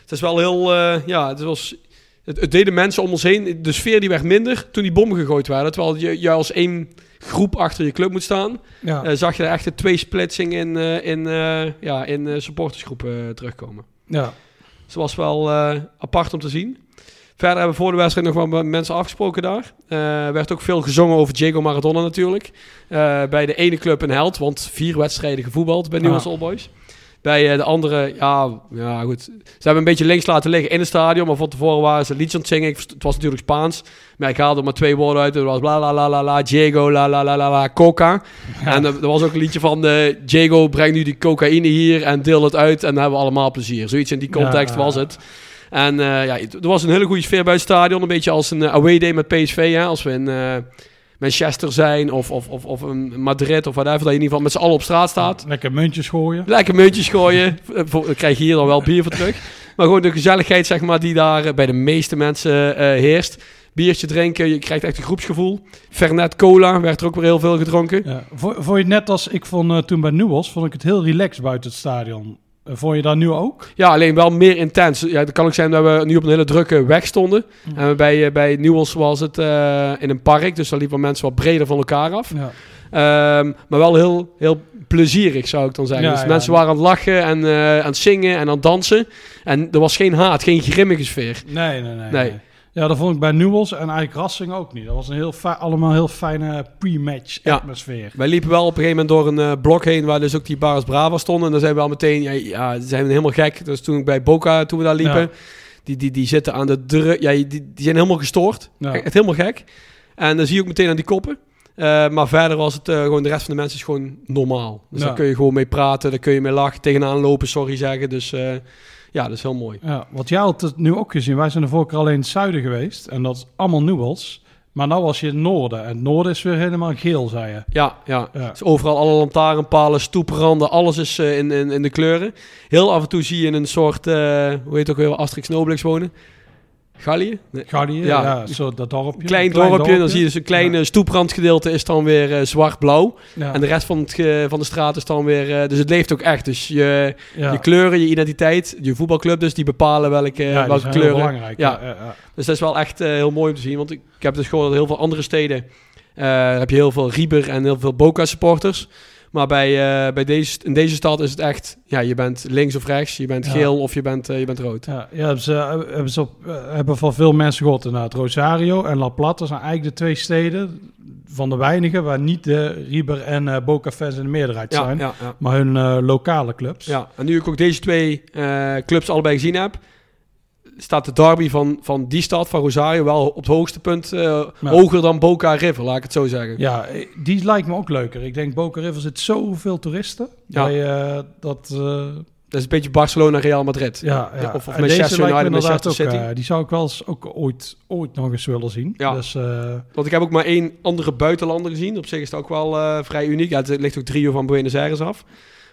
Het is wel heel, eh, ja, het was, het, het deden mensen om ons heen, de sfeer die werd minder toen die bommen gegooid werden. Terwijl je, je als één groep achter je club moet staan,
Ja.
eh, zag je er echt een twee splitsing in, in, ja, in supportersgroepen terugkomen.
ja.
Dus het was wel apart om te zien. Verder hebben we voor de wedstrijd nog wel met mensen afgesproken daar. Er werd ook veel gezongen over Diego Maradona natuurlijk. Eh, bij de ene club een held, want vier wedstrijden gevoetbald bij Newell's
Ah.
Old Boys. Bij eh, de andere, ja, ja goed. Ze hebben een beetje links laten liggen in het stadion, maar van tevoren waren ze liedjes aan het zingen. Ik Het was natuurlijk Spaans, maar ik haalde er maar twee woorden uit. Het was bla la la la la, Diego la la la la la, coca. En er, er was ook een liedje van eh, Diego breng nu die cocaïne hier en deel het uit en dan hebben we allemaal plezier. Zoiets in die context
Ja.
was het. En eh, ja, er was een hele goede sfeer bij het stadion. Een beetje als een eh, away day met PSV. Hè? Als we in eh, Manchester zijn of, of, of, of in Madrid of whatever. Dat je in ieder geval met z'n allen op straat staat.
Lekker muntjes gooien.
Lekker muntjes gooien. Voor- Dan krijg je hier dan wel bier voor terug. Maar gewoon de gezelligheid zeg maar, die daar bij de meeste mensen heerst. Biertje drinken, je krijgt echt een groepsgevoel. Fernet cola werd er ook weer heel veel gedronken.
Ja. Vo- Vond je het net als ik vond toen bij Newells, vond ik het heel relaxed buiten het stadion. Eh, Vond je dat nu ook?
Ja, alleen wel meer intens. Ja, het kan ook zijn dat we nu op een hele drukke weg stonden. En we bij, eh, bij Newells was het eh, in een park, dus daar liepen mensen wat breder van elkaar af.
Ja.
Ehm, maar wel heel, heel plezierig, zou ik dan zeggen.
Ja,
dus
ja.
mensen waren aan het lachen en aan het zingen en aan het dansen. En er was geen haat, geen grimmige sfeer.
Nee, nee, nee,
Nee.
nee. Ja, dat vond ik bij Newells en eigenlijk Rassing ook niet. Dat was een heel allemaal heel fijne pre-match
Ja.
atmosfeer.
Wij liepen wel op een gegeven moment door een eh, blok heen waar dus ook die Baras Brava stonden. En dan zijn we al meteen, ja, ja zijn we helemaal gek. Dus toen ik bij Boca, toen we daar liepen,
Ja.
die, die, die zitten aan de druk. Ja, die, die zijn helemaal gestoord.
Ja.
Echt helemaal gek. En dan zie je ook meteen aan die koppen. Eh, maar verder was het eh, gewoon de rest van de mensen is gewoon normaal. Dus
Ja.
daar kun je gewoon mee praten, daar kun je mee lachen, tegenaan lopen, sorry zeggen. Dus ja, dat is heel mooi.
Ja, want jij had het nu ook gezien. Wij zijn de vorige keer alleen in het zuiden geweest. En dat is allemaal Newells. Maar nou was je in het noorden. En het noorden is weer helemaal geel, zei je.
Ja, ja.
Ja.
Dus overal alle lantaarnpalen, stoepranden, alles is eh, in, in, in de kleuren. Heel af en toe zie je een soort, eh, hoe heet het ook weer, Asterix en Obelix wonen? Gallië? Nee.
Gallië,
Ja.
ja, zo dat dorpje.
Klein, dorpje, dan zie je dus een klein
Ja.
stoeprandgedeelte is dan weer eh, zwart-blauw.
Ja.
En de rest van, het, van de straat is dan weer... eh, dus het leeft ook echt. Dus je,
ja.
je kleuren, je identiteit, je voetbalclub dus, die bepalen welke,
Ja, die
welke
zijn heel
kleuren.
belangrijk.
Ja.
Ja. Ja, ja.
Dus dat is wel echt eh, heel mooi om te zien. Want ik, ik heb dus gehoord dat heel veel andere steden... eh, heb je heel veel Rieber en heel veel Boca supporters. Maar bij, eh, bij deze, in deze stad is het echt... Ja, je bent links of rechts, je bent
Ja.
geel of je bent, eh, je bent rood.
Ja, ja hebben, ze, hebben, ze op, eh, hebben van veel mensen gehoord inderdaad. Rosario en La Plata zijn eigenlijk de twee steden van de weinigen waar niet de Riber en eh Boca fans in de meerderheid zijn.
ja.
Maar hun eh, lokale clubs.
Ja, en nu ik ook deze twee eh, clubs allebei gezien heb, staat de derby van, van die stad, van Rosario, wel op het hoogste punt. eh,
Ja.
Hoger dan Boca River, laat ik het zo zeggen.
Ja, eh, die lijkt me ook leuker. Ik denk Boca River zit zoveel toeristen.
Ja.
dat je, dat, eh,
Dat is een beetje Barcelona, Real Madrid.
ja, ja.
Of- of Manchester United, Manchester City.
eh, die zou ik wel eens ook ooit, ooit nog eens willen zien.
Ja.
Dus, eh,
Want ik heb ook maar één andere buitenlander gezien. Op zich is het ook wel eh, vrij uniek. Ja, het ligt ook drie uur van Buenos Aires af.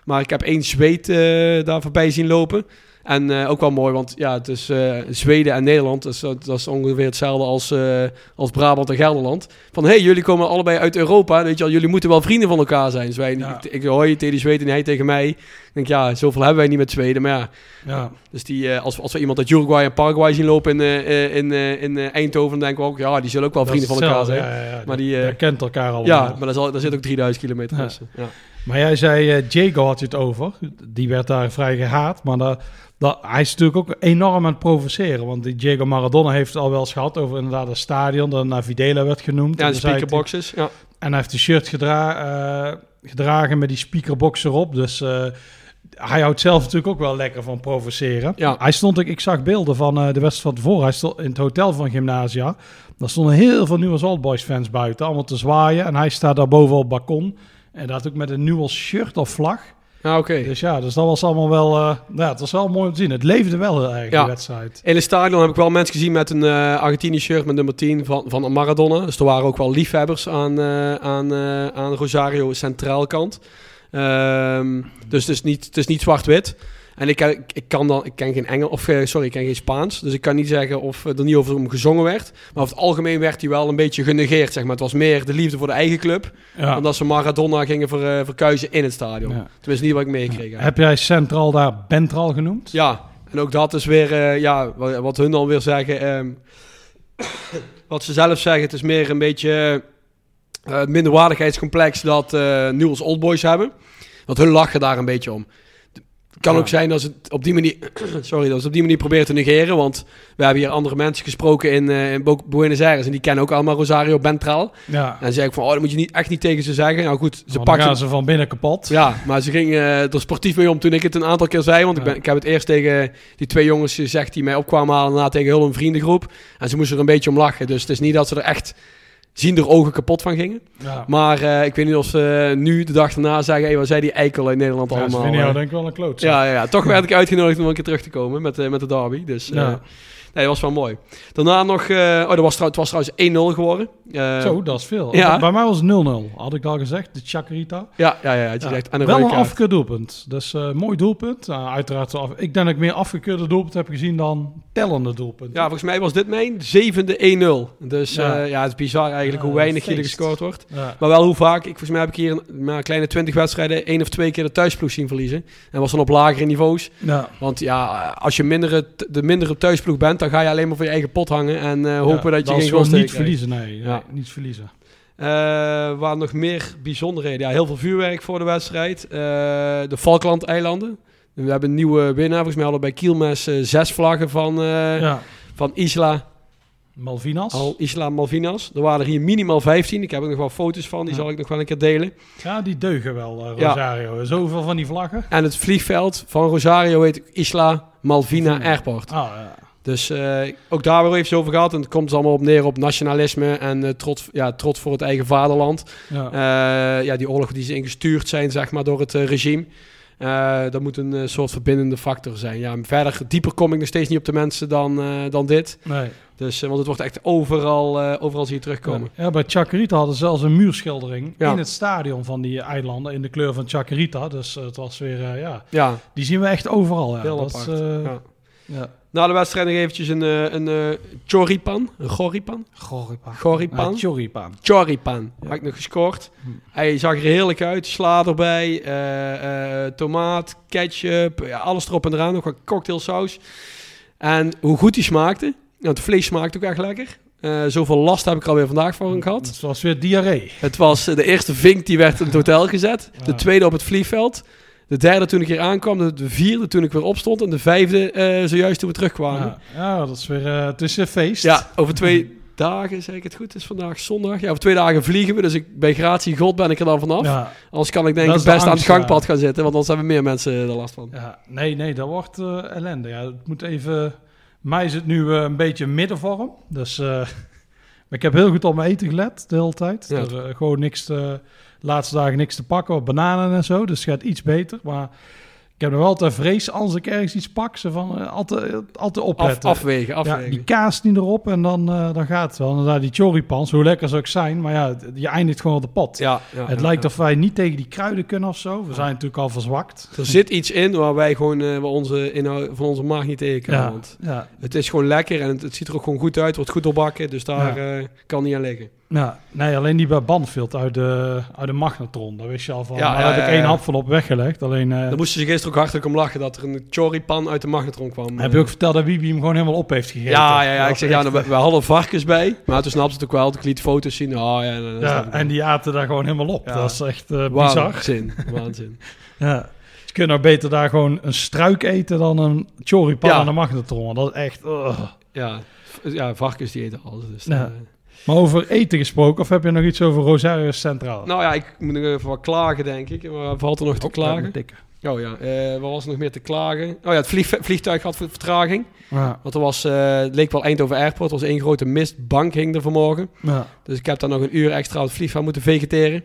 Maar ik heb één Zweed eh, daar voorbij zien lopen. En eh, ook wel mooi, want ja, het is eh, Zweden en Nederland. Dus dat, dat is ongeveer hetzelfde als, eh, als Brabant en Gelderland. Van, hé, hey, jullie komen allebei uit Europa. Weet je wel, jullie moeten wel vrienden van elkaar zijn. Dus wij,
Ja.
ik, ik hoor je tegen die Zweden en hij tegen mij. Ik denk, ja, zoveel hebben wij niet met Zweden. Maar ja,
Ja.
dus die, eh, als, als we iemand uit Uruguay en Paraguay zien lopen in, in, eh, in eh, Eindhoven, dan denken we ook, ja, die zullen ook wel vrienden van elkaar zijn.
Ja, ja, ja.
Maar die,
Die
eh,
kent elkaar allemaal.
Ja, maar daar, zal, daar zit ook 3000 kilometer
Ja.
tussen. Ja.
Maar jij zei, Jago had je het over. Die werd daar vrij gehaat. Maar dat, dat, hij is natuurlijk ook enorm aan het provoceren. Want die Diego Maradona heeft het al wel eens gehad over inderdaad het stadion. Dat naar Videla werd genoemd.
Ja, de speakerboxes. Ja.
En hij heeft de shirt gedra eh, gedragen met die speakerbox erop. Dus eh, hij houdt zelf natuurlijk ook wel lekker van provoceren.
Ja.
Hij stond, ik, ik zag beelden van de wedstrijd van tevoren. Hij stond in het hotel van Gymnasia. Daar stonden heel veel Newell's Old Boys fans buiten. Allemaal te zwaaien. En hij staat daar boven op het balkon. En dat ook met een Newell's shirt of vlag.
Ja, oké.
Dus ja, dus dat was allemaal wel... eh, ja, het was wel mooi om te zien. Het leefde wel heel erg,
Ja.
die wedstrijd.
In het stadion heb ik wel mensen gezien met een eh Argentinië shirt met nummer 10 van, van Maradona. Dus er waren ook wel liefhebbers aan, eh, aan, eh, aan Rosario Centraal kant. Ehm, dus het is niet, het is niet zwart-wit. En ik, ik, kan dan, ik ken geen Engels, of eh, sorry, ik ken geen Spaans. Dus ik kan niet zeggen of er niet over hem gezongen werd. Maar over het algemeen werd hij wel een beetje genegeerd, zeg maar. Het was meer de liefde voor de eigen club.
Ja.
Dan dat ze Maradona gingen ver, eh, verkuizen in het stadion.
Ja.
Tenminste, niet wat ik meegekregen heb.
Heb jij Centraal daar Bentral genoemd?
Ja, en ook dat is weer, eh, ja, wat, wat hun dan weer zeggen. ehm, wat ze zelf zeggen, het is meer een beetje eh, het minderwaardigheidscomplex dat eh Newell's Old Boys hebben. Want hun lachen daar een beetje om. Het kan
Ja.
ook zijn dat ze het op die manier, sorry, dat ze op die manier proberen te negeren. Want we hebben hier andere mensen gesproken in, eh, in Buenos Aires. En die kennen ook allemaal Rosario Bentral.
Ja.
En zei ik van, oh, dat moet je niet, echt niet tegen ze zeggen. Nou goed, ze
dan
pakken
ze van binnen kapot.
ja, maar ze ging eh, er sportief mee om toen ik het een aantal keer zei. Want ik, ben, ik heb het eerst tegen die twee jongens gezegd die mij opkwamen halen. Daarna tegen heel een vriendengroep. En ze moesten er een beetje om lachen. Dus het is niet dat ze er echt zien er ogen kapot van gingen.
Ja.
Maar eh, ik weet niet of ze nu de dag daarna zeggen... Hé, wat zei die eikel in Nederland
Ja, ze
allemaal?
vinden jou
eh.
denk ik wel een kloot.
ja, ja, ja, toch werd ik uitgenodigd om een keer terug te komen met, eh, met de derby. Dus
Ja.
Nee, was wel mooi. Daarna nog... eh, oh, dat was, trouw- het was trouwens 1-0 geworden. Eh,
Zo, dat is veel.
Ja.
Bij mij was het 0-0, had ik al gezegd. De Chacarita.
Ja, ja, ja. Het is
Ja.
echt, en een
Wel een
kaart.
afgekeurd doelpunt. Dus mooi doelpunt. Uiteraard, af- ik denk dat ik meer afgekeurde doelpunten heb gezien dan tellende doelpunten.
Ja, volgens mij was dit mijn zevende 1-0. Dus
Ja.
ja. het is bizar eigenlijk hoe weinig hier er gescoord wordt. Maar wel hoe vaak. Ik, volgens mij heb ik hier een, maar een kleine 20 wedstrijden één of twee keer de thuisploeg zien verliezen. En was dan op lagere niveaus.
Ja.
Want ja, als je mindere, de mindere thuisploeg bent, dan ga je alleen maar voor je eigen pot hangen. En eh, hopen dat je geen goal
niet verliezen, nee. Niet verliezen.
Eh, waar nog meer bijzonderheden. Ja, heel veel vuurwerk voor de wedstrijd. Eh, de Falkland-eilanden. We hebben een nieuwe winnaar. Volgens mij hadden bij Kielmes zes vlaggen van,
ja.
van Isla
Malvinas.
Al Isla Malvinas. Er waren er hier minimaal 15. Ik heb er nog wel foto's van. Die
Ja.
zal ik nog wel een keer delen.
Ja, die deugen wel, eh,
Ja.
Rosario. Zoveel van die vlaggen.
En het vliegveld van Rosario heet Isla Malvina
Malvina.
Airport.
Ah, ja.
Dus eh, ook daar weer even over gehad. En het komt dus allemaal op neer op nationalisme en eh, trots, ja, trots voor het eigen vaderland.
Ja.
Eh, ja, die oorlog die ze ingestuurd zijn, zeg maar, door het regime. Dat moet een soort verbindende factor zijn. Ja, verder, dieper kom ik nog steeds niet op de mensen dan, dan dit.
nee.
Dus, want het wordt echt overal, overal zie je terugkomen.
Ja, bij Chacarita hadden ze zelfs een muurschildering
Ja.
in het stadion van die eilanden in de kleur van Chacarita. Dus het was weer, ja,
Ja,
die zien we echt overal. Ja.
heel
dat is,
apart. ja. Na de wedstrijd nog eventjes een, eh, een eh choripan. Een choripan.
Goripan.
Choripan.
Ah, choripan.
Choripan.
Ja.
Had ik nog gescoord.
Hm.
Hij zag er heerlijk uit. Sla erbij. eh, tomaat, ketchup. Ja, alles erop en eraan. Nog wat cocktailsaus. En hoe goed die smaakte. Want het vlees smaakte ook echt lekker. Eh, zoveel last heb ik er alweer vandaag van
Het
gehad.
was weer diarree.
Het was de eerste vink die werd in het hotel gezet. De tweede op het vliegveld. De derde toen ik hier aankwam. De, de vierde toen ik weer opstond. En de vijfde eh, zojuist toen we terugkwamen.
Ja, ja, dat is weer, eh, het is een feest.
Ja, over twee dagen, zeg ik het goed, het is vandaag zondag. Ja, over twee dagen vliegen we, dus ik, bij gratie God ben ik er dan vanaf.
Ja,
Anders kan ik denk ik
de
best aan het gangpad gaan zitten, want anders hebben meer mensen er last van.
ja. Nee, nee, dat wordt eh, ellende. Ja, het moet even... Mij is het nu eh, een beetje middenvorm. Dus eh, maar ik heb heel goed op mijn eten gelet de hele tijd.
Ja.
Eh, gewoon niks te, laatste dagen niks te pakken, wat bananen en zo. Dus het gaat iets beter. Maar Ik heb nog wel altijd vrees als ik ergens iets pak. Ze van eh, altijd, altijd
Af,
opletten.
afwegen,
ja,
afwegen.
die kaas niet erop en dan, eh, dan gaat het wel. Inderdaad, die choripans, hoe lekker ze ook zijn. Maar ja, je eindigt gewoon op de pot.
ja, ja,
het
ja,
lijkt
ja.
of wij niet tegen die kruiden kunnen of zo. We zijn natuurlijk al verzwakt.
Er zit iets in waar wij gewoon eh, waar onze inhoud van onze maag niet tegen kunnen.
Ja,
Want
ja,
het is gewoon lekker en het, het ziet er ook gewoon goed uit. Wordt goed doorbakken, dus daar eh, kan niet aan liggen.
Ja. Nee, alleen die bij Banfield uit de, uit de magnetron. Daar wist je al van.
Ja,
Daar
ja,
heb
ja,
ik één hap van op weggelegd. Alleen eh,
Daar moesten ze gisteren ook hartelijk om lachen dat er een choripan uit de magnetron kwam.
heb je ook verteld dat Wiebe hem gewoon helemaal op heeft gegeten.
Ja, ja, ja. Ik zeg, ja, nou, we, we hadden varkens bij. Maar toen snapte het ook wel. Ik liet foto's zien. Oh, ja, dan
en die aten daar gewoon helemaal op. Dat is echt eh, bizar.
Waanzin, waanzin.
Ja. Je kunt nou beter daar gewoon een struik eten dan een choripan aan de magnetron. Dat is echt... ugh.
Ja, ja varkens die eten alles. Dus,
Ja.
eh,
Maar over eten gesproken, of heb je nog iets over Rosario Centraal?
nou ja, ik moet nog even wat klagen, denk ik. Maar valt er nog te
wel
klagen? Oh ja, eh wat was er nog meer te klagen? Oh ja, het vlieg- vliegtuig had ver- vertraging.
Ja,
Want er was, eh, het leek wel Eindhoven Airport. Er was één grote mistbank hing er vanmorgen.
ja.
Dus ik heb daar nog een uur extra op het vliegveld moeten vegeteren.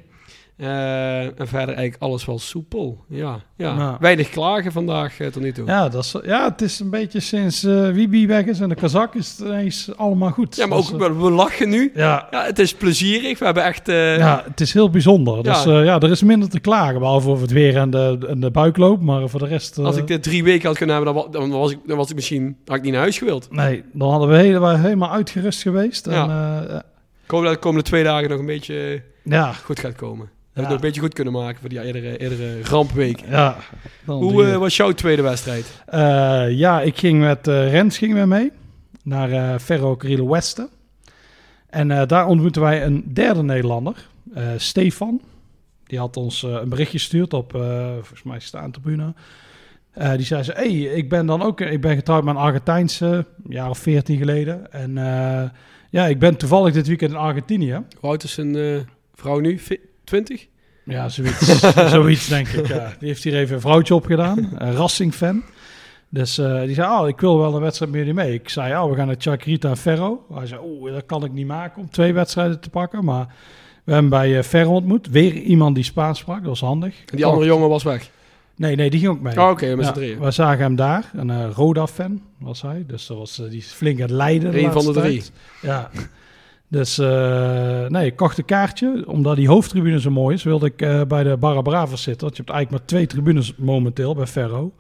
Eh, en verder eigenlijk alles wel soepel. Ja, ja.
Ja.
weinig klagen vandaag eh, tot nu toe. Ja,
Ja, dat is, ja, het is een beetje sinds eh Wiebe weg is en de Kazak is het ineens allemaal goed.
maar
Dus,
ook, we, we lachen nu.
ja,
Ja, het is plezierig. We hebben echt...
ja, het is heel bijzonder. Dus
Ja.
ja. ja, er is minder te klagen, behalve over het weer en de, en de buikloop. Maar voor de rest...
Als ik dit drie weken had kunnen hebben, dan, wa- dan, was, ik, dan was ik misschien... Had ik niet naar huis gewild.
Nee, dan hadden we helemaal, helemaal uitgerust geweest. En,
Ja.
eh,
Ik hoop dat de komende twee dagen nog een beetje
ja,
goed gaat komen. Dat we het een beetje goed kunnen maken voor die eerdere, eerdere rampweek.
ja.
Hoe eh, was jouw tweede wedstrijd?
Eh, ja, ik ging met eh Rens gingen we mee naar eh Ferro Westen. En daar ontmoetten wij een derde Nederlander, Stefan. Die had ons een berichtje gestuurd op, volgens mij staantribune. Eh die zei ze, hey, ik ben dan ook, ik ben getrouwd met een Argentijnse, een jaar of veertien geleden. En ja, ik ben toevallig dit weekend in Argentinië.
Hoe oud is een vrouw nu? Fi- 20?
Ja, zoiets, zoiets denk ik. Ja. Die heeft hier even een vrouwtje opgedaan, een Racing-fan. Dus eh, die zei, oh, ik wil wel een wedstrijd met jullie mee. Ik zei, oh, we gaan naar Chacrita en Ferro. Hij zei, oh, dat kan ik niet maken om twee wedstrijden te pakken. Maar we hebben bij eh, Ferro ontmoet. Weer iemand die Spaans sprak, dat was handig.
En die andere jongen was weg.
Nee, nee, die ging ook mee.
Oh, oké, met
Ja,
drieën.
We zagen hem daar. Een eh, Roda-fan was hij. Dus dat was, die is flink aan het leiden.
Eén van de drie.
tijd. Ja. Dus eh, nee, ik kocht een kaartje. Omdat die hoofdtribune zo mooi is, wilde ik eh, bij de Barra Bravas zitten. Want je hebt eigenlijk maar twee tribunes momenteel bij Ferro.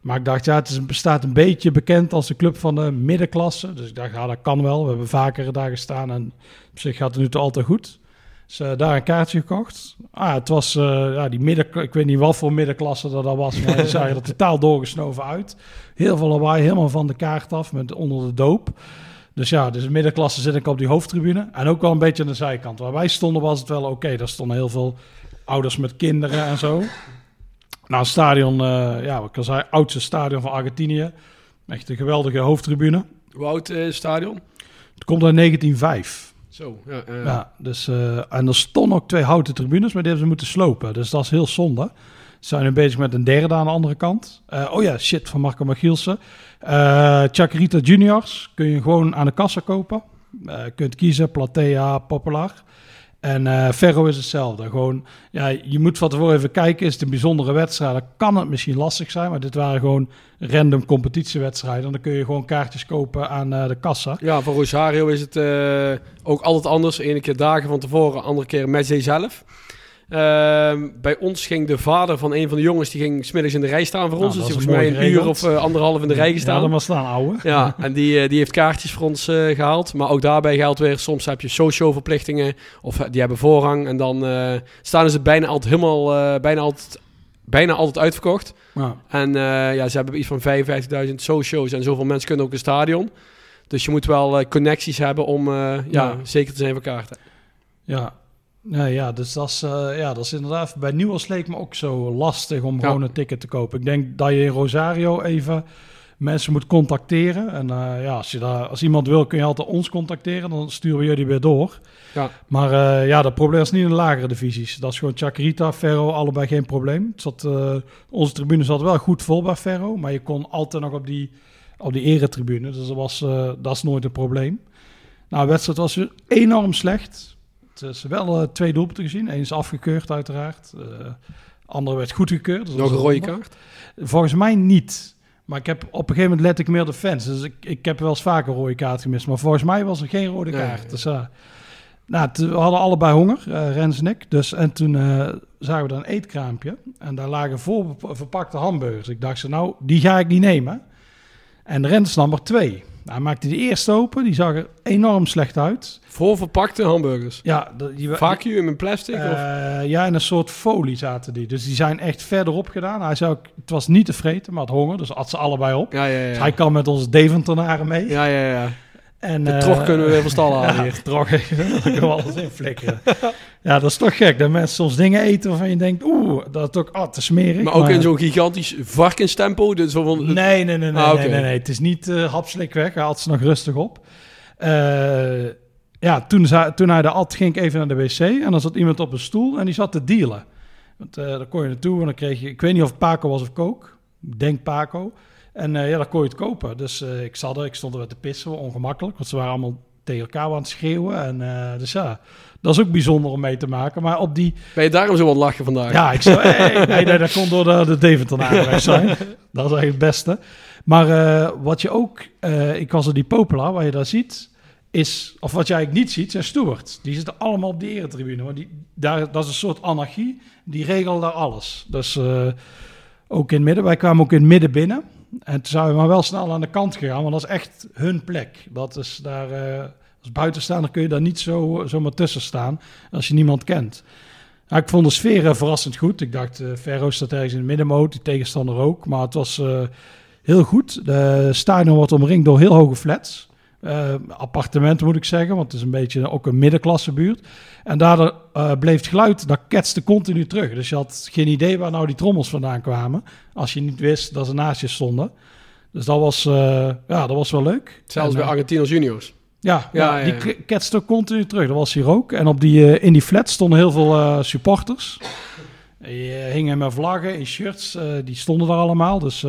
Maar ik dacht, ja, het bestaat een beetje bekend als de club van de middenklasse. Dus ik dacht, ja, dat kan wel. We hebben vaker daar gestaan en op zich gaat het nu toch altijd goed. Dus eh, daar een kaartje gekocht. Ah, het was ja, die midden, ik weet niet wat voor middenklasse dat, dat was, maar die zagen er totaal doorgesnoven uit. Heel veel lawaai, helemaal van de kaart af, met onder de doop. Dus ja, dus de middenklasse zit ik op die hoofdtribune. En ook wel een beetje aan de zijkant. Waar wij stonden was het wel oké. Daar stonden heel veel ouders met kinderen en zo. Nou, stadion, eh, ja, ik al zei, oudste stadion van Argentinië. Echt een geweldige hoofdtribune.
Hoe oud eh, het stadion?
Het komt uit 1905.
Zo, ja. eh,
Ja, dus, en er stonden ook twee houten tribunes, maar die hebben ze moeten slopen. Dus dat is heel zonde. Zijn nu bezig met een derde aan de andere kant. Eh, oh ja, shit, van Marco Magielsen. Eh Chacarita Juniors kun je gewoon aan de kassa kopen. Je kunt kiezen, Platea, Popular. En Ferro is hetzelfde. Gewoon, ja, je moet van tevoren even kijken. Is het een bijzondere wedstrijd? Dan kan het misschien lastig zijn. Maar dit waren gewoon random competitiewedstrijden. En dan kun je gewoon kaartjes kopen aan de kassa.
Ja, voor Rosario is het ook altijd anders. Ene keer dagen van tevoren, andere keer matchday zelf. Ehm, bij ons ging de vader van een van de jongens, die ging smiddags in de rij staan voor
Nou,
ons. Dus volgens mij een uur of eh, anderhalf in de rij
Ja,
gestaan.
dan maar staan, ouwe.
Ja, en die, eh, die heeft kaartjes voor ons eh, gehaald. Maar ook daarbij geldt weer, soms heb je socio verplichtingen. Of die hebben voorrang. En dan staan ze bijna altijd helemaal, bijna altijd, bijna altijd uitverkocht.
Ja.
En ja, ze hebben iets van 55.000 socio's en zoveel mensen kunnen ook een stadion. Dus je moet wel connecties hebben om ja,
Ja.
zeker te zijn voor kaarten.
Ja. Nee, ja, dus dat is, eh, ja, dat is inderdaad bij Nieuwels leek me ook zo lastig om
Ja.
gewoon een ticket te kopen. Ik denk dat je in Rosario even mensen moet contacteren. En eh, ja, als, je daar, als iemand wil, kun je altijd ons contacteren. Dan sturen we jullie weer door.
Ja.
Maar eh, ja, dat probleem is niet in de lagere divisies. Dat is gewoon Chacarita, Ferro, allebei geen probleem. Het zat, onze tribune zat wel goed vol bij Ferro. Maar je kon altijd nog op die, op die eretribune. Dus dat, was, dat is nooit een probleem. Nou, de wedstrijd was weer enorm slecht. Het is wel eh, twee doelpunten gezien. Eén is afgekeurd uiteraard. Eh, andere werd goedgekeurd. Dus
Nog een rode kaart?
Volgens mij niet. Maar ik heb op een gegeven moment let ik meer de fans. Dus ik, ik heb wel eens vaker een rode kaart gemist. Maar volgens mij was er geen rode
Nee.
kaart. Dus, eh, nou, we hadden allebei honger, eh Rens en ik. Dus, en toen eh, zagen we daar een eetkraampje. En daar lagen voor verpakte hamburgers. Ik dacht, zo, nou, die ga ik niet nemen. En Rens nam er twee. Hij maakte die eerste open. Die zag er enorm slecht uit.
Voor verpakte hamburgers.
Ja, die,
Vacuüm in plastic? of?
eh, ja, in een soort folie zaten die. Dus die zijn echt verderop gedaan. Hij ook- het was niet te vreten, maar had honger. Dus at ze allebei op.
Ja, ja,
Dus
ja.
hij kan met onze Deventenaren mee.
Ja, ja, ja.
En,
De
eh,
trog kunnen we weer van stal halen
ja,
hier.
trog, daar kunnen we alles in flikkeren. ja, dat is toch gek. Dat mensen soms dingen eten waarvan je denkt, oeh, dat is ook ah, te smerig.
Maar ook in zo'n gigantisch varkenstempo. Dus zo van,
Nee, nee, nee, nee,
Ah, oké.
nee, nee, nee. Het is niet eh hapslik weg. Hij had ze nog rustig op. Eh, ja, toen, toen hij de at, ging ik even naar de wc. En dan zat iemand op een stoel en die zat te dealen. Want eh daar kon je naartoe en dan kreeg je... Ik weet niet of het Paco was of Coke. Ik denk Paco. En eh, ja, dan kon je het kopen. Dus eh, ik zat er, ik stond er wat te pissen, ongemakkelijk. Want ze waren allemaal tegen elkaar aan het schreeuwen. En, eh, dus ja, dat is ook bijzonder om mee te maken. Maar op die...
ben je daarom zo het lachen vandaag?
Ja, ik hey, nee, nee, dat kon door de, de Deventenaren weg zijn. Dat is eigenlijk het beste. Maar wat je ook, ik was er die Popula, waar je daar ziet, is, of wat je eigenlijk niet ziet, zijn stewards. Die zitten allemaal op de eretribune. Want die, daar, dat is een soort anarchie, die regelen daar alles. Dus ook in het midden, wij kwamen ook in het midden binnen. En toen zijn we maar wel snel aan de kant gegaan, want dat is echt hun plek. Dat is daar, eh, als buitenstaander kun je daar niet zo, zomaar tussen staan als je niemand kent. Ik vond de sfeer eh, verrassend goed. Ik dacht, eh Ferro staat ergens in de middenmoot, die tegenstander ook. Maar het was heel goed. De stadion wordt omringd door heel hoge flats. Eh, appartementen moet ik zeggen, want het is een beetje ook een middenklassebuurt. En daardoor eh, bleef het geluid, dat ketste continu terug. Dus je had geen idee waar nou die trommels vandaan kwamen. Als je niet wist dat ze naast je stonden. Dus dat was, eh, ja, dat was wel leuk.
Zelfs
En,
bij Argentinos Juniors.
ja,
Ja,
die
ja.
ketste continu terug. Dat was hier ook. En op die, in die flat stonden heel veel supporters. Die hingen met vlaggen in shirts. die stonden daar allemaal. Dus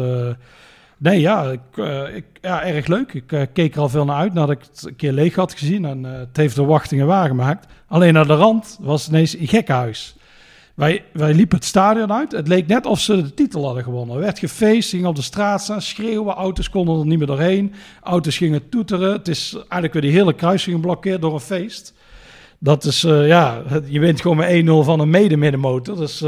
nee, ja, ik, eh, ik, ja, erg leuk. Ik eh, keek er al veel naar uit nadat ik het een keer leeg had gezien. En eh, het heeft de wachtingen waargemaakt. Alleen naar de rand was ineens een gekkenhuis. Wij, wij liepen het stadion uit. Het leek net of ze de titel hadden gewonnen. Er werd gefeest, gingen op de straat staan, schreeuwen. Auto's konden er niet meer doorheen. Auto's gingen toeteren. Het is eigenlijk weer die hele kruising geblokkeerd door een feest. Dat is, ja, je wint gewoon met 1-0 van een mede-middenmotor. Dus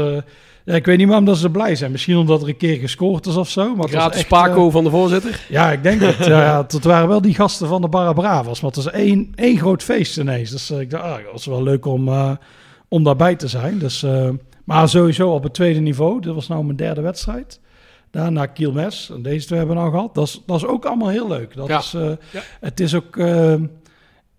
ja, ik weet niet waarom dat ze blij zijn. Misschien omdat er een keer gescoord is of zo. Maar
Gratis
echt,
Paco
eh,
van de voorzitter.
ja, ik denk het. ja, het waren wel die gasten van de Barra Bravas. Maar het was één, één groot feest ineens. Dus eh, ik dacht, ah, dat was wel leuk om, eh, om daarbij te zijn. Dus, maar sowieso op het tweede niveau. Dit was nou mijn derde wedstrijd. Daarna Kielmes. En deze twee hebben we nou gehad. Dat is, dat is ook allemaal heel leuk. Dat
Ja.
is,
Ja.
Het is ook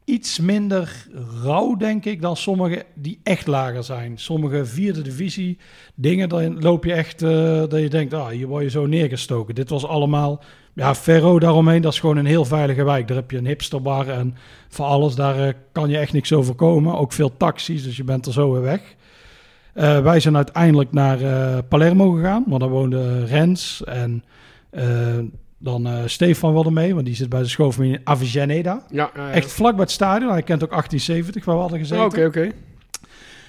iets minder rauw, denk ik, dan sommige die echt lager zijn. Sommige vierde divisie dingen, dan loop je echt, eh, dat je denkt, ah, hier word je zo neergestoken. Dit was allemaal, ja, Ferro daaromheen, dat is gewoon een heel veilige wijk. Daar heb je een hipsterbar en voor alles, daar eh, kan je echt niks overkomen. Ook veel taxis, dus je bent er zo weer weg. Eh, wij zijn uiteindelijk naar Palermo gegaan, want daar woonde Rens en dan eh, Stefan wilde mee, want die zit bij de schoolfamilie in Aviceneda.
Ja, ja, ja.
Echt vlak bij het stadion. Hij kent ook 1870, waar we hadden gezeten.
Oh, Oké, oké.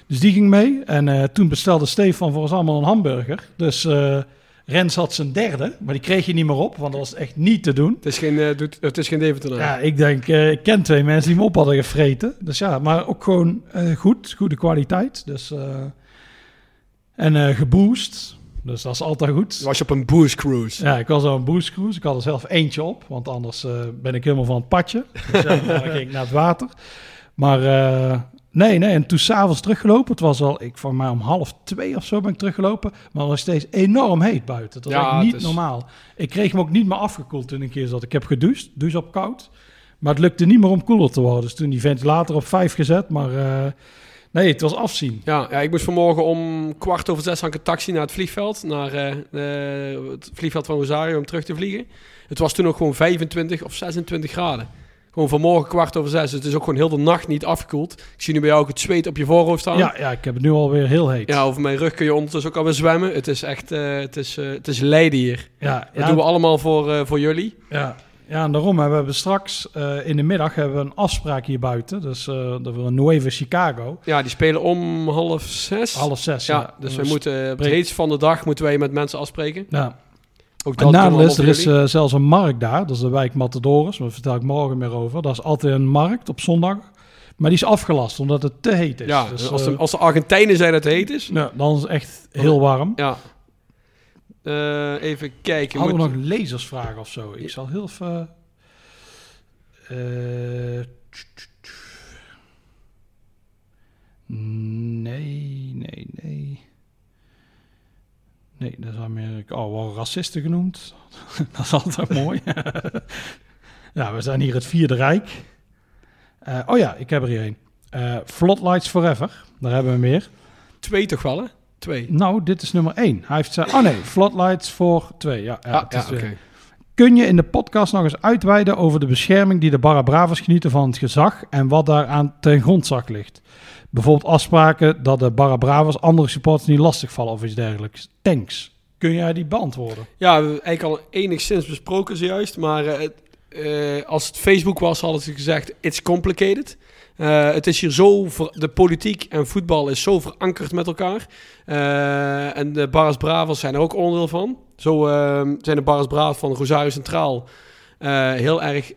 Dus die ging mee. En eh, toen bestelde Stefan voor ons allemaal een hamburger. Dus eh, Rens had zijn derde, maar die kreeg je niet meer op, want dat was echt niet te doen.
Het is geen, doet- het is geen Deventer.
Ja, ik denk, ik ken twee mensen die hem op hadden gevreten. Dus ja, maar ook gewoon goed, goede kwaliteit. Dus, en geboost. Dus dat is altijd goed.
Was je op een booze cruise?
Ja, ik was al een boost cruise. Ik had er zelf eentje op, want anders eh, ben ik helemaal van het padje. Dus ja, dan ging ik naar het water. Maar eh, nee, nee. En toen s'avonds teruggelopen. Het was al, ik van mij om half twee of zo ben ik teruggelopen. Maar het was steeds enorm heet buiten. Het was
Ja,
echt
het
niet
is-
normaal. Ik kreeg hem ook niet meer afgekoeld toen een keer zat. Ik heb gedoucht, douche op koud. Maar het lukte niet meer om koeler te worden. Dus toen die ventilator op vijf gezet. Maar eh, nee, het was afzien.
Ja, ja, ik moest vanmorgen om kwart over zes ik een taxi naar het vliegveld. Naar eh, eh, het vliegveld van Rosario om terug te vliegen. Het was toen ook gewoon 25 of 26 graden. Gewoon vanmorgen kwart over zes. Dus het is ook gewoon heel de nacht niet afgekoeld. Ik zie nu bij jou ook het zweet op je voorhoofd staan.
Ja, ja, ik heb het nu alweer heel heet.
Ja, over mijn rug kun je ondertussen ook alweer zwemmen. Het is echt, eh, het is, het is lijden hier.
ja,
Dat
ja,
doen we allemaal voor, voor jullie.
Ja, Ja, en daarom hebben we straks eh, in de middag hebben we een afspraak hier buiten. Dus eh dat we Nueva Chicago.
Ja, die spelen om half zes.
Half zes.
ja, dus we moeten op het
spreken-
heetst van de dag moeten wij met mensen afspreken.
Ja.
Ook dat
is, er is eh, zelfs een markt daar. Dat is de wijk Matadoris. Daar vertel ik morgen meer over. Dat is altijd een markt op zondag. Maar die is afgelast omdat het te heet is.
ja,
Dus,
als, de, als de Argentijnen zijn dat het heet is.
ja, dan is het echt heel warm.
Ja. Eh, even kijken.
Hadden we nog lezersvragen of zo? Ik zal heel even... eh, nee, nee, nee. Nee, dat is Amerika. Oh, wel racisten genoemd. dat is altijd mooi. ja, we zijn hier het Vierde Rijk. Eh, oh ja, ik heb er hier een. Eh Floodlights Forever. Daar hebben we meer.
Twee toch wel, hè? Twee.
Nou, dit is nummer één. Hij heeft zijn... Oh nee, Floodlights voor twee. Ja, ja,
Ah, ja, oké.
Kun je in de podcast nog eens uitweiden over de bescherming die de Barra genieten van het gezag en wat daaraan ten grondslag ligt? Bijvoorbeeld afspraken dat de Barra andere supporters niet lastigvallen of iets dergelijks. Thanks. Kun jij die beantwoorden?
Ja, we hebben eigenlijk al enigszins besproken zojuist. Maar eh, eh, als het Facebook was, hadden ze gezegd: it's complicated. Eh, het is hier zo, de politiek en voetbal is zo verankerd met elkaar. Eh, en de Barras Bravas zijn er ook onderdeel van. Zo eh, zijn de Barras Bravas van Rosario Centraal eh, heel erg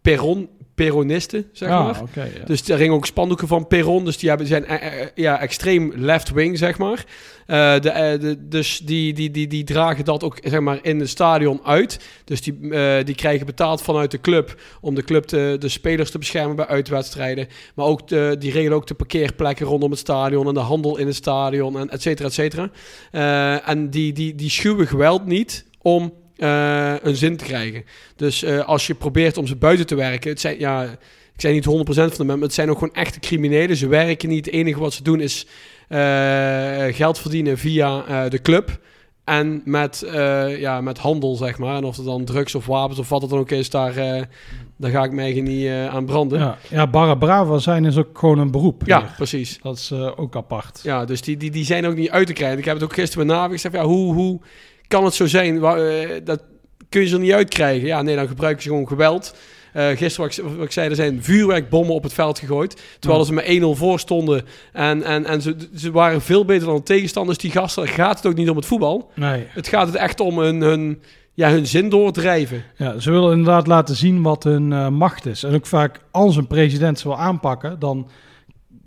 peron, peronisten, zeg maar.
Ah, ja.
Dus er hingen ook spandoeken van Perron. Dus die hebben, zijn eh, eh, ja, extreem left-wing, zeg maar. Eh, de, eh, de, dus die, die, die, die dragen dat ook zeg maar, in het stadion uit. Dus die, eh, die krijgen betaald vanuit de club om de club te, de spelers te beschermen bij uitwedstrijden. Maar ook de, die regelen ook de parkeerplekken rondom het stadion en de handel in het stadion en et cetera, et cetera. Eh, en die, die, die schuwen geweld niet om eh, een zin te krijgen. Dus eh, als je probeert om ze buiten te werken, het zijn ja, ik zei niet 100% van de mensen, maar het zijn ook gewoon echte criminelen. Ze werken niet. Het enige wat ze doen is eh, geld verdienen via de club. En met, ja, met handel, zeg maar. En of het dan drugs of wapens of wat het dan ook is, daar, daar ga ik mij niet aan branden. Ja,
Ja, ja, Barra Brava zijn is ook gewoon een beroep. hier.
precies.
Dat is ook apart.
Ja, dus die, die, die zijn ook niet uit te krijgen. Ik heb het ook gisteren met Navi gezegd. Ja, hoe, hoe kan het zo zijn? Eh, dat kun je ze er niet uitkrijgen. Ja, nee, dan gebruiken ze gewoon geweld. Eh, gisteren, wat ik, wat ik zei, er zijn vuurwerkbommen op het veld gegooid. Terwijl ze met 1-0 voor stonden. En, en, en ze, ze waren veel beter dan de tegenstanders. Die gasten gaat het ook niet om het voetbal.
Nee.
Het gaat het echt om hun, hun, ja, hun zin doordrijven.
Ja, ze willen inderdaad laten zien wat hun eh, macht is. En ook vaak als een president ze wil aanpakken, dan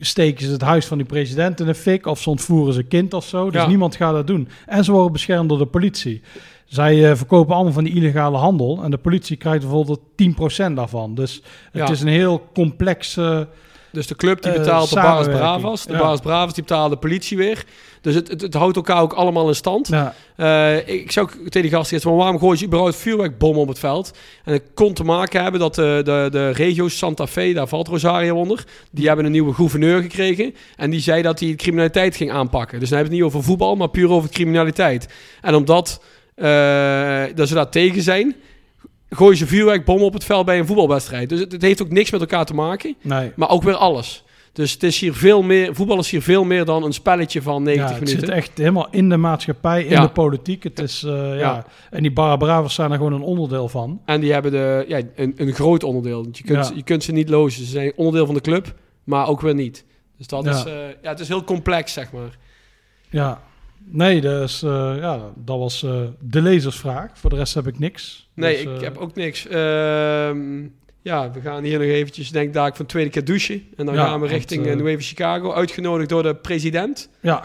steken ze het huis van die president in de fik of ze ontvoeren ze kind of zo. Dus
Ja.
niemand gaat dat doen. En ze worden beschermd door de politie. Zij eh, verkopen allemaal van die illegale handel en de politie krijgt bijvoorbeeld 10% daarvan. Dus het
Ja.
is een heel complex...
Dus de club die
Eh,
betaalt de Baras
samenwerking.
Bravas. De
Ja.
Baras Bravas die betalen de politie weer. Dus het, het, het houdt elkaar ook allemaal in stand.
ja,
Eh, ik, zou ook tegen die gasten zeggen, maar waarom gooi je überhaupt vuurwerkbommen op het veld? En het kon te maken hebben dat de, de, de regio Santa Fe, daar valt Rosario onder, die hebben een nieuwe gouverneur gekregen. En die zei dat hij de criminaliteit ging aanpakken. Dus dan hebben we het niet over voetbal, maar puur over criminaliteit. En omdat eh, dat ze daar tegen zijn, gooien ze vuurwerkbommen op het veld bij een voetbalwedstrijd. Dus het, het heeft ook niks met elkaar te maken,
nee.
maar ook weer alles. Dus het is hier veel meer, voetbal is hier veel meer dan een spelletje van 90
Ja, het
minuten.
zit echt helemaal in de maatschappij, in
Ja.
de politiek. Het is, eh, ja. En die Barra Bravas zijn er gewoon een onderdeel van.
En die hebben de, ja, een, een groot onderdeel. Je kunt, je kunt ze niet lozen. Ze zijn onderdeel van de club, maar ook weer niet. Dus dat is, eh, ja, het is heel complex, zeg maar.
Ja, nee, dus, eh, ja, dat was eh, de lezersvraag. Voor de rest heb ik niks.
Nee,
Dus,
ik
eh,
heb ook niks. Ehm, ja, we gaan hier nog eventjes, denk ik, van tweede keer douchen. En dan
Ja,
gaan we
want,
richting uh, New Chicago. Uitgenodigd door de president.
Ja,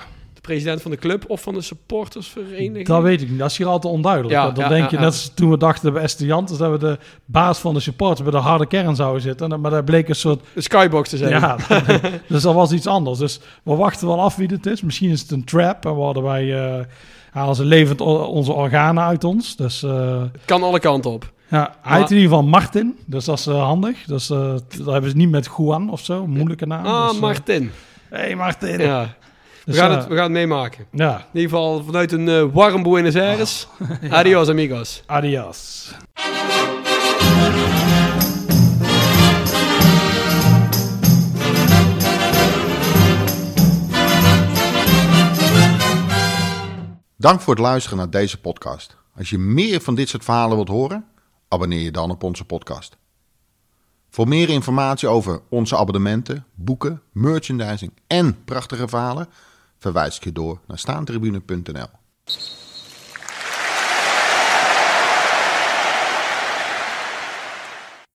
president van de club of van de supportersvereniging.
dat weet ik niet. Dat is hier altijd onduidelijk.
Ja,
dan
ja,
denk
ja,
je, net als toen we dachten bij Estudiantes... dat we de baas van de supporters bij de harde kern zouden zitten. Maar daar bleek een soort...
Skybox te zijn.
Ja, dat- dus dat was iets anders. Dus we wachten wel af wie het is. Misschien is het een trap. En worden wij... eh halen ze levend onze organen uit ons. Dus... eh,
Het kan alle kanten op.
Ja, hij heet in ieder geval Martin, dus dat is eh, handig. Dus eh dat hebben ze niet met Juan of zo, moeilijke naam.
Ah,
dus,
Martin.
hey Martin.
Ja. We,
Dus,
gaan
eh,
het, we gaan het meemaken.
Ja,
In ieder geval vanuit een eh, warm Buenos Aires. Adios, amigos.
adios.
Dank voor het luisteren naar deze podcast. Als je meer van dit soort verhalen wilt horen, Abonneer je dan op onze podcast. Voor meer informatie over onze abonnementen, boeken, merchandising en prachtige verhalen verwijs ik je door naar staantribune.nl.